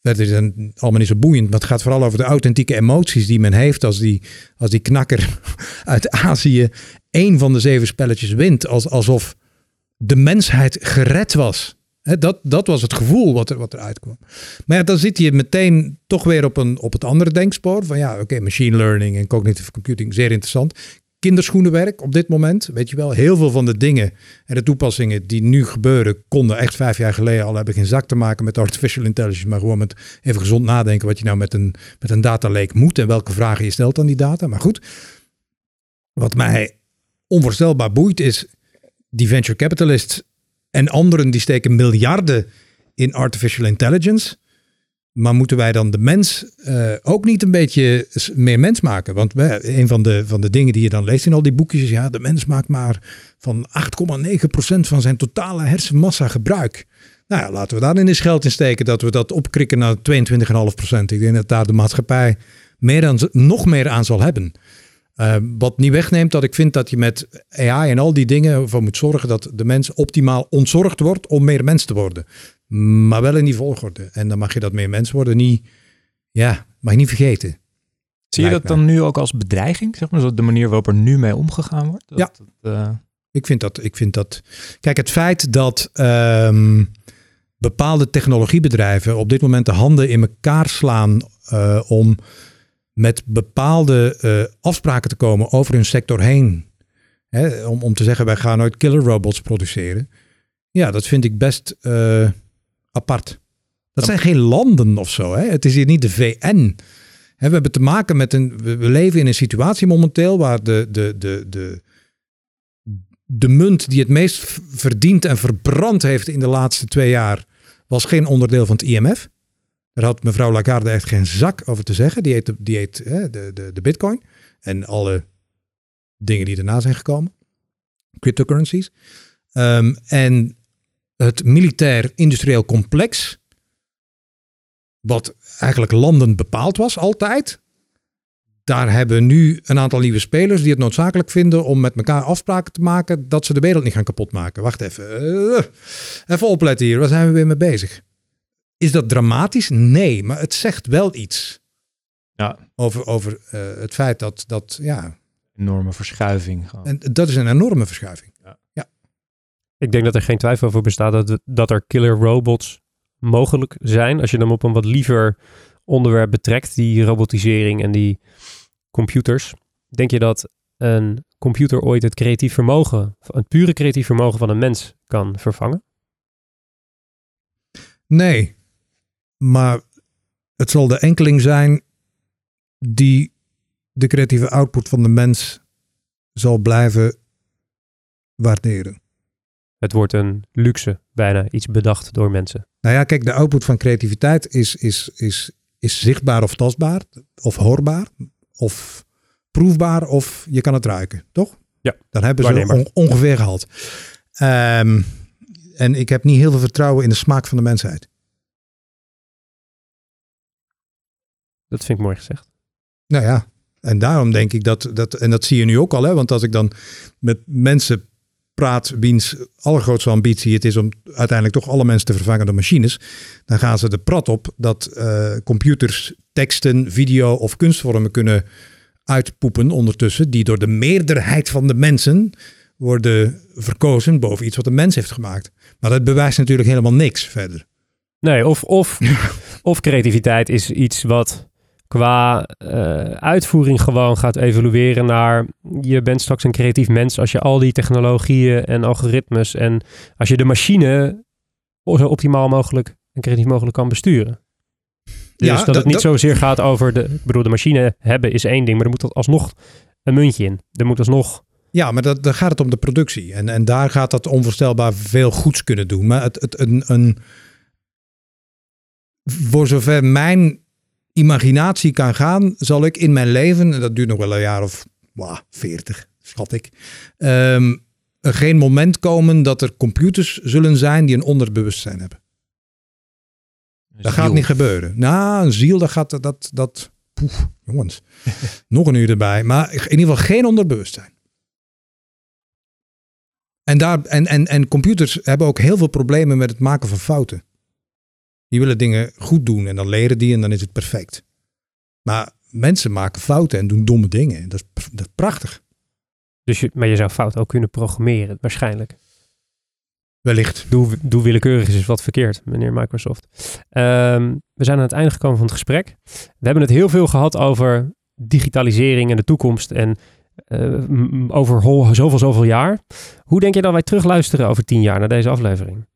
Speaker 1: dat is een, allemaal niet zo boeiend. Maar het gaat vooral over de authentieke emoties die men heeft als die, als die knakker uit Azië één van de zeven spelletjes wint. Als, alsof de mensheid gered was. Dat, dat was het gevoel wat er, wat er uitkwam. Maar dan zit je meteen toch weer op, een, op het andere denkspoor. Van ja, oké, machine learning en cognitive computing, zeer interessant. Kinderschoenenwerk op dit moment, weet je wel. Heel veel van de dingen en de toepassingen die nu gebeuren, konden echt vijf jaar geleden al hebben geen zak te maken met artificial intelligence. Maar gewoon met even gezond nadenken wat je nou met een, met een data lake moet en welke vragen je stelt aan die data. Maar goed, wat mij onvoorstelbaar boeit is die venture capitalists en anderen die steken miljarden in artificial intelligence. Maar moeten wij dan de mens eh, ook niet een beetje meer mens maken? Want eh, een van de, van de dingen die je dan leest in al die boekjes is... ja, de mens maakt maar van 8,9% van zijn totale hersenmassa gebruik. Nou ja, laten we daar in eens geld in steken... dat we dat opkrikken naar 22,5%. Ik denk dat daar de maatschappij meer aan, z- nog meer aan zal hebben. Eh, wat niet wegneemt dat ik vind dat je met AI en al die dingen ervoor moet zorgen dat de mens optimaal ontzorgd wordt om meer mens te worden. Maar wel in die volgorde. En dan mag je dat meer mens worden niet, ja, mag je niet vergeten.
Speaker 3: Zie je dat dan nu ook als bedreiging, zeg maar, de manier waarop er nu mee omgegaan wordt? Dat,
Speaker 1: Ja.
Speaker 3: dat, eh,
Speaker 1: Ik vind dat, ik vind dat. Kijk, het feit dat ehm, bepaalde technologiebedrijven op dit moment de handen in elkaar slaan eh, om met bepaalde eh, afspraken te komen over hun sector heen. Hè, om, om te zeggen, wij gaan nooit killer robots produceren. Ja, dat vind ik best eh, apart. Dat zijn geen landen of zo. Hè? Het is hier niet de VN. Hè, we hebben te maken met een. We leven in een situatie momenteel waar de, de, de, de, de munt die het meest verdiend en verbrand heeft in de laatste twee jaar, was geen onderdeel van het IMF. Daar had mevrouw Lagarde echt geen zak over te zeggen. Die heet, de- die hè, de, de, de bitcoin en alle dingen die daarna zijn gekomen. Cryptocurrencies. Ehm, en het militair-industrieel complex, wat eigenlijk landen bepaald was altijd, daar hebben nu een aantal nieuwe spelers die het noodzakelijk vinden om met elkaar afspraken te maken dat ze de wereld niet gaan kapotmaken. Wacht even. eh, even opletten hier. Waar zijn we weer mee bezig? Is dat dramatisch? Nee, maar het zegt wel iets
Speaker 3: ja,
Speaker 1: over, over eh, het feit dat, dat, ja,
Speaker 3: enorme verschuiving. Gewoon.
Speaker 1: en dat is een enorme verschuiving.
Speaker 2: Ik denk dat er geen twijfel over bestaat dat, dat er killer robots mogelijk zijn. Als je hem op een wat liever onderwerp betrekt, die robotisering en die computers. Denk je dat een computer ooit het creatief vermogen, het pure creatief vermogen van een mens kan vervangen?
Speaker 1: Nee. Maar het zal de enkeling zijn die de creatieve output van de mens zal blijven waarderen.
Speaker 2: Het wordt een luxe, bijna iets bedacht door mensen.
Speaker 1: Nou ja, kijk, de output van creativiteit is, is, is, is zichtbaar of tastbaar, of hoorbaar, of proefbaar, of je kan het ruiken, toch?
Speaker 2: Ja,
Speaker 1: Dan hebben ze on- ongeveer gehad. Ehm, en ik heb niet heel veel vertrouwen in de smaak van de mensheid.
Speaker 2: Dat vind ik mooi gezegd.
Speaker 1: Nou ja, en daarom denk ik dat, dat en dat zie je nu ook al, hè, want als ik dan met mensen praat wiens allergrootste ambitie het is om uiteindelijk toch alle mensen te vervangen door machines, dan gaan ze de prat op dat eh, computers teksten, video of kunstvormen kunnen uitpoepen ondertussen, die door de meerderheid van de mensen worden verkozen boven iets wat een mens heeft gemaakt. Maar dat bewijst natuurlijk helemaal niks verder.
Speaker 2: Nee, of, of, of creativiteit is iets wat qua eh, uitvoering gewoon gaat evolueren naar je bent straks een creatief mens als je al die technologieën en algoritmes en als je de machine zo optimaal mogelijk en creatief mogelijk kan besturen. Dus
Speaker 1: Ja,
Speaker 2: dat,
Speaker 1: dat-
Speaker 2: het niet
Speaker 1: dat-
Speaker 2: zozeer gaat over de, ik bedoel, de machine hebben is één ding, maar er moet alsnog een muntje in. Er moet alsnog,
Speaker 1: Ja, maar dat, dan gaat het om de productie. En, en daar gaat dat onvoorstelbaar veel goeds kunnen doen. Maar het, het, een, een, voor zover mijn imaginatie kan gaan, zal ik in mijn leven, en dat duurt nog wel een jaar of wauw, 40, schat ik, ehm, er geen moment komen dat er computers zullen zijn die een onderbewustzijn hebben. Dat gaat niet gebeuren. Nou, een ziel, dat gaat, dat, dat, poef, jongens, nog een uur erbij. Maar in ieder geval geen onderbewustzijn. En, daar, en, en, en computers hebben ook heel veel problemen met het maken van fouten. Die willen dingen goed doen en dan leren die en dan is het perfect. Maar mensen maken fouten en doen domme dingen. Dat is, dat is prachtig.
Speaker 2: dus je, maar je zou fout ook kunnen programmeren, waarschijnlijk.
Speaker 1: Wellicht.
Speaker 2: Doe, doe willekeurig is wat verkeerd, meneer Microsoft. Ehm, we zijn aan het einde gekomen van het gesprek. We hebben het heel veel gehad over digitalisering en de toekomst en eh, over zoveel, zoveel jaar. Hoe denk je dat wij terugluisteren over tien jaar naar deze aflevering?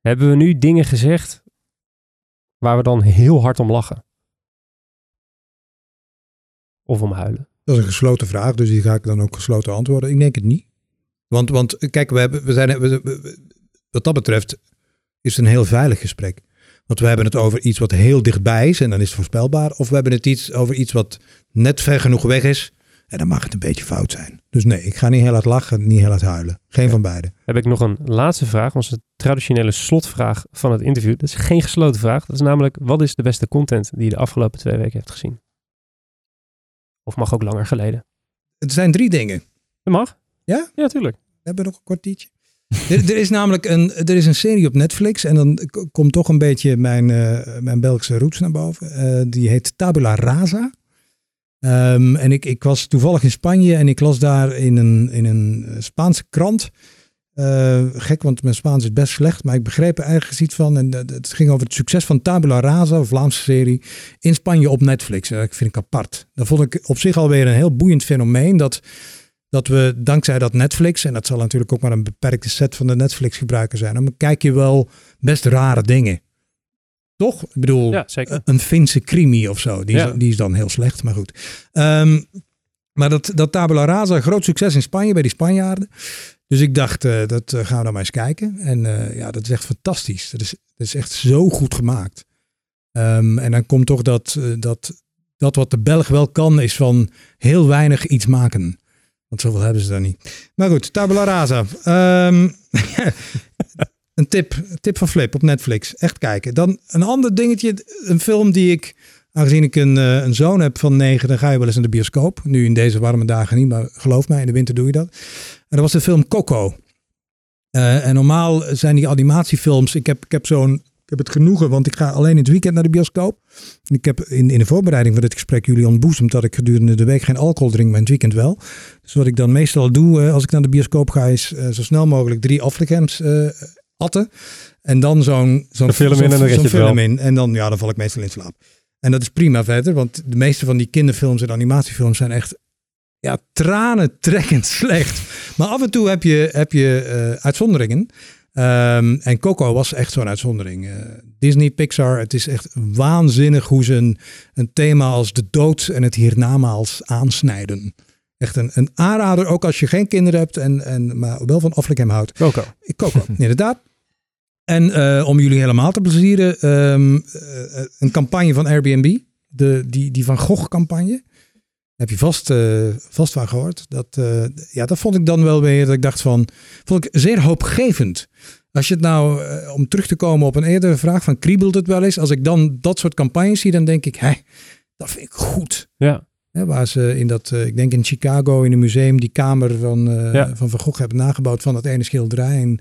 Speaker 2: Hebben we nu dingen gezegd waar we dan heel hard om lachen? Of om huilen?
Speaker 1: Dat is een gesloten vraag, dus die ga ik dan ook gesloten antwoorden. Ik denk het niet. Want, want kijk, we hebben, we zijn, we- wat dat betreft is het een heel veilig gesprek. Want we hebben het over iets wat heel dichtbij is en dan is het voorspelbaar. Of we hebben het iets over iets wat net ver genoeg weg is en dan mag het een beetje fout zijn. Dus nee, ik ga niet heel hard lachen, niet heel hard huilen. Geen van beide.
Speaker 2: Heb ik nog een laatste vraag, onze traditionele slotvraag van het interview. Dat is geen gesloten vraag. Dat is namelijk, wat is de beste content die je de afgelopen twee weken hebt gezien? Of mag ook langer geleden.
Speaker 1: Het zijn drie dingen.
Speaker 2: Dat mag.
Speaker 1: Ja?
Speaker 2: Ja, tuurlijk.
Speaker 1: We hebben nog een kwartiertje. er, er is namelijk een, er is een serie op Netflix en dan komt toch een beetje mijn, eh, mijn Belgische roots naar boven. Eh, die heet Tabula Rasa. Ehm, en ik, ik was toevallig in Spanje en ik las daar in een, in een eh, Spaanse krant. Eh, gek, want mijn Spaans is best slecht, maar ik begreep er ergens iets van. En het ging over het succes van Tabula Rasa, een Vlaamse serie, in Spanje op Netflix. En dat vind ik apart. Dat vond ik op zich alweer een heel boeiend fenomeen. Dat dat we dankzij dat Netflix, en dat zal natuurlijk ook maar een beperkte set van de Netflix-gebruikers zijn, dan kijk je wel best rare dingen. Toch? Ik bedoel,
Speaker 2: Ja, zeker.
Speaker 1: een Finse crimi of zo. Die is, die is dan heel slecht, maar goed. Ehm, maar dat, dat Tabula Rasa, groot succes in Spanje bij die Spanjaarden. Dus ik dacht, eh, dat eh, gaan we dan maar eens kijken. En eh, ja, dat is echt fantastisch. Dat is, dat is echt zo goed gemaakt. Ehm, en dan komt toch dat, dat, dat wat de Belg wel kan, is van heel weinig iets maken. Want zoveel hebben ze daar niet. Maar goed, Tabula Rasa. Ehm, een tip, tip van Flip op Netflix. Echt kijken. Dan een ander dingetje. Een film die ik, aangezien ik een, eh, een zoon heb van negen, dan ga je wel eens naar de bioscoop. Nu in deze warme dagen niet, maar geloof mij, in de winter doe je dat. En dat was de film Coco. Eh, en normaal zijn die animatiefilms. Ik heb, ik heb zo'n. Ik heb het genoegen, want ik ga alleen in het weekend naar de bioscoop. Ik heb in, in de voorbereiding van dit gesprek jullie ontboezemd dat ik gedurende de week geen alcohol drink, maar in het weekend wel. Dus wat ik dan meestal doe eh, als ik naar de bioscoop ga, is zo snel mogelijk drie Afrikaans atten. En dan zo'n zo'n
Speaker 2: film in en dan
Speaker 1: film in. En dan, ja, dan val ik meestal in slaap. En dat is prima verder, want de meeste van die kinderfilms en animatiefilms zijn echt ja, tranentrekkend slecht. Maar af en toe heb je, heb je eh, uitzonderingen. Ehm, en Coco was echt zo'n uitzondering. Eh, Disney, Pixar, het is echt waanzinnig hoe ze een, een thema als de dood en het hiernamaals aansnijden. Echt een, een aanrader, ook als je geen kinderen hebt, en, en, maar wel van Affleck houdt.
Speaker 2: Coco.
Speaker 1: Coco, inderdaad. En eh, om jullie helemaal te plezieren, ehm, eh, een campagne van Airbnb, de, die, die Van Gogh campagne. Heb je vast, eh, vast van gehoord. Dat, ja, dat vond ik dan wel weer, dat ik dacht van, vond ik zeer hoopgevend. Als je het nou, om terug te komen op een eerdere vraag van kriebelt het wel eens. Als ik dan dat soort campagnes zie, dan denk ik, hé, dat vind ik goed.
Speaker 2: Ja.
Speaker 1: Waar ze in dat, ik denk in Chicago in een museum, die kamer van,
Speaker 2: Ja.
Speaker 1: van Van Gogh hebben nagebouwd van dat ene schilderij. En,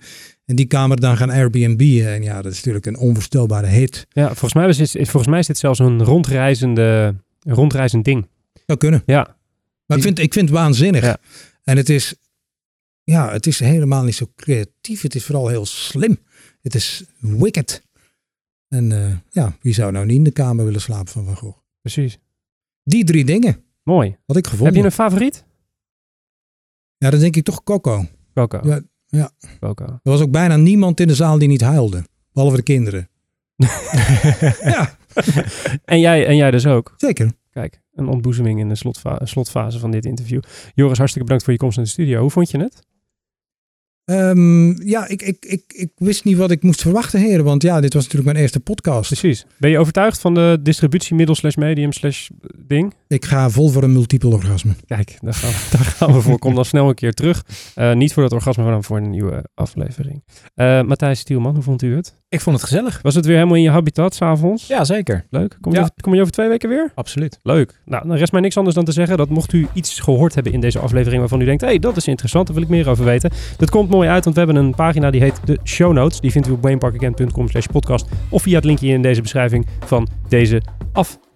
Speaker 1: en die kamer dan gaan Airbnb. En ja, dat is natuurlijk een onvoorstelbare hit.
Speaker 2: ja, volgens mij, is dit, volgens mij is dit zelfs een rondreizende, rondreizend ding.
Speaker 1: Zou kunnen.
Speaker 2: Ja,
Speaker 1: Maar ik vind, ik vind het waanzinnig.
Speaker 2: Ja.
Speaker 1: En het is, ja, het is helemaal niet zo creatief. Het is vooral heel slim. Het is wicked. En eh, ja, wie zou nou niet in de kamer willen slapen van Van Gogh?
Speaker 2: precies.
Speaker 1: Die drie dingen
Speaker 2: Mooi.
Speaker 1: had ik gevonden.
Speaker 2: Heb je een favoriet?
Speaker 1: Ja, dan denk ik toch Coco.
Speaker 2: Coco.
Speaker 1: Ja, ja.
Speaker 2: Coco.
Speaker 1: Er was ook bijna niemand in de zaal die niet huilde. Behalve de kinderen. ja,
Speaker 2: En jij, en jij dus ook.
Speaker 1: zeker.
Speaker 2: Kijk, een ontboezeming in de slotfa- slotfase van dit interview. Joris, hartstikke bedankt voor je komst naar de studio. Hoe vond je het?
Speaker 1: Ehm, ja, ik, ik, ik, ik wist niet wat ik moest verwachten, heren. Want ja, dit was natuurlijk mijn eerste podcast.
Speaker 2: Precies. Ben je overtuigd van de distributiemiddel slash medium slash ding?
Speaker 1: Ik ga vol voor een multiple orgasme.
Speaker 2: Kijk, daar gaan we, daar gaan we voor. Kom dan snel een keer terug. Eh, niet voor dat orgasme, maar dan voor een nieuwe aflevering. Eh, Matthijs Stielman, hoe vond u het?
Speaker 3: Ik vond het gezellig.
Speaker 2: Was het weer helemaal in je habitat s'avonds?
Speaker 3: Ja, zeker.
Speaker 2: Leuk. Kom je,
Speaker 3: Ja.
Speaker 2: over, kom je over twee weken weer?
Speaker 3: Absoluut.
Speaker 2: Leuk. Nou, dan rest mij niks anders dan te zeggen dat mocht u iets gehoord hebben in deze aflevering waarvan u denkt, hé, hey, dat is interessant, daar wil ik meer over weten. Dat komt mooi uit, want we hebben een pagina die heet de show notes. Die vindt u op wayneparkagent.com slash podcast of via het linkje in deze beschrijving van deze aflevering.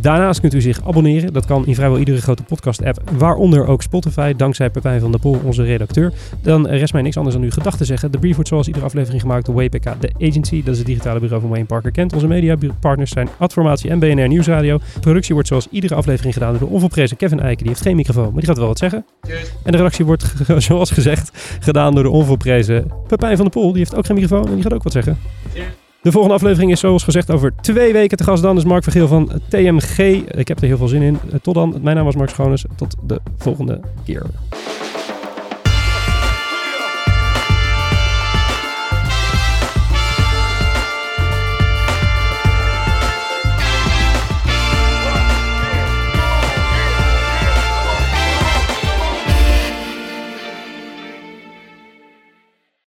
Speaker 2: Daarnaast kunt u zich abonneren. Dat kan in vrijwel iedere grote podcast app, waaronder ook Spotify, dankzij Pepijn van der Pol, onze redacteur. Dan rest mij niks anders dan uw gedachten te zeggen. De brief wordt zoals iedere aflevering gemaakt door WPK, de agency. Dat is het digitale bureau van Wayne Parker Kent. Onze mediapartners zijn Adformatie en BNR Nieuwsradio. De productie wordt zoals iedere aflevering gedaan door de onvolprezen Kevin Eiken. Die heeft geen microfoon, maar die gaat wel wat zeggen. En de redactie wordt, zoals gezegd, gedaan door de onvolprezen Pepijn van der Pol. Die heeft ook geen microfoon en die gaat ook wat zeggen. De volgende aflevering is zoals gezegd over twee weken te gast. Dan is Mark Vergeel van TMG. Ik heb er heel veel zin in. Tot dan. Mijn naam was Mark Schoones. Tot de volgende keer.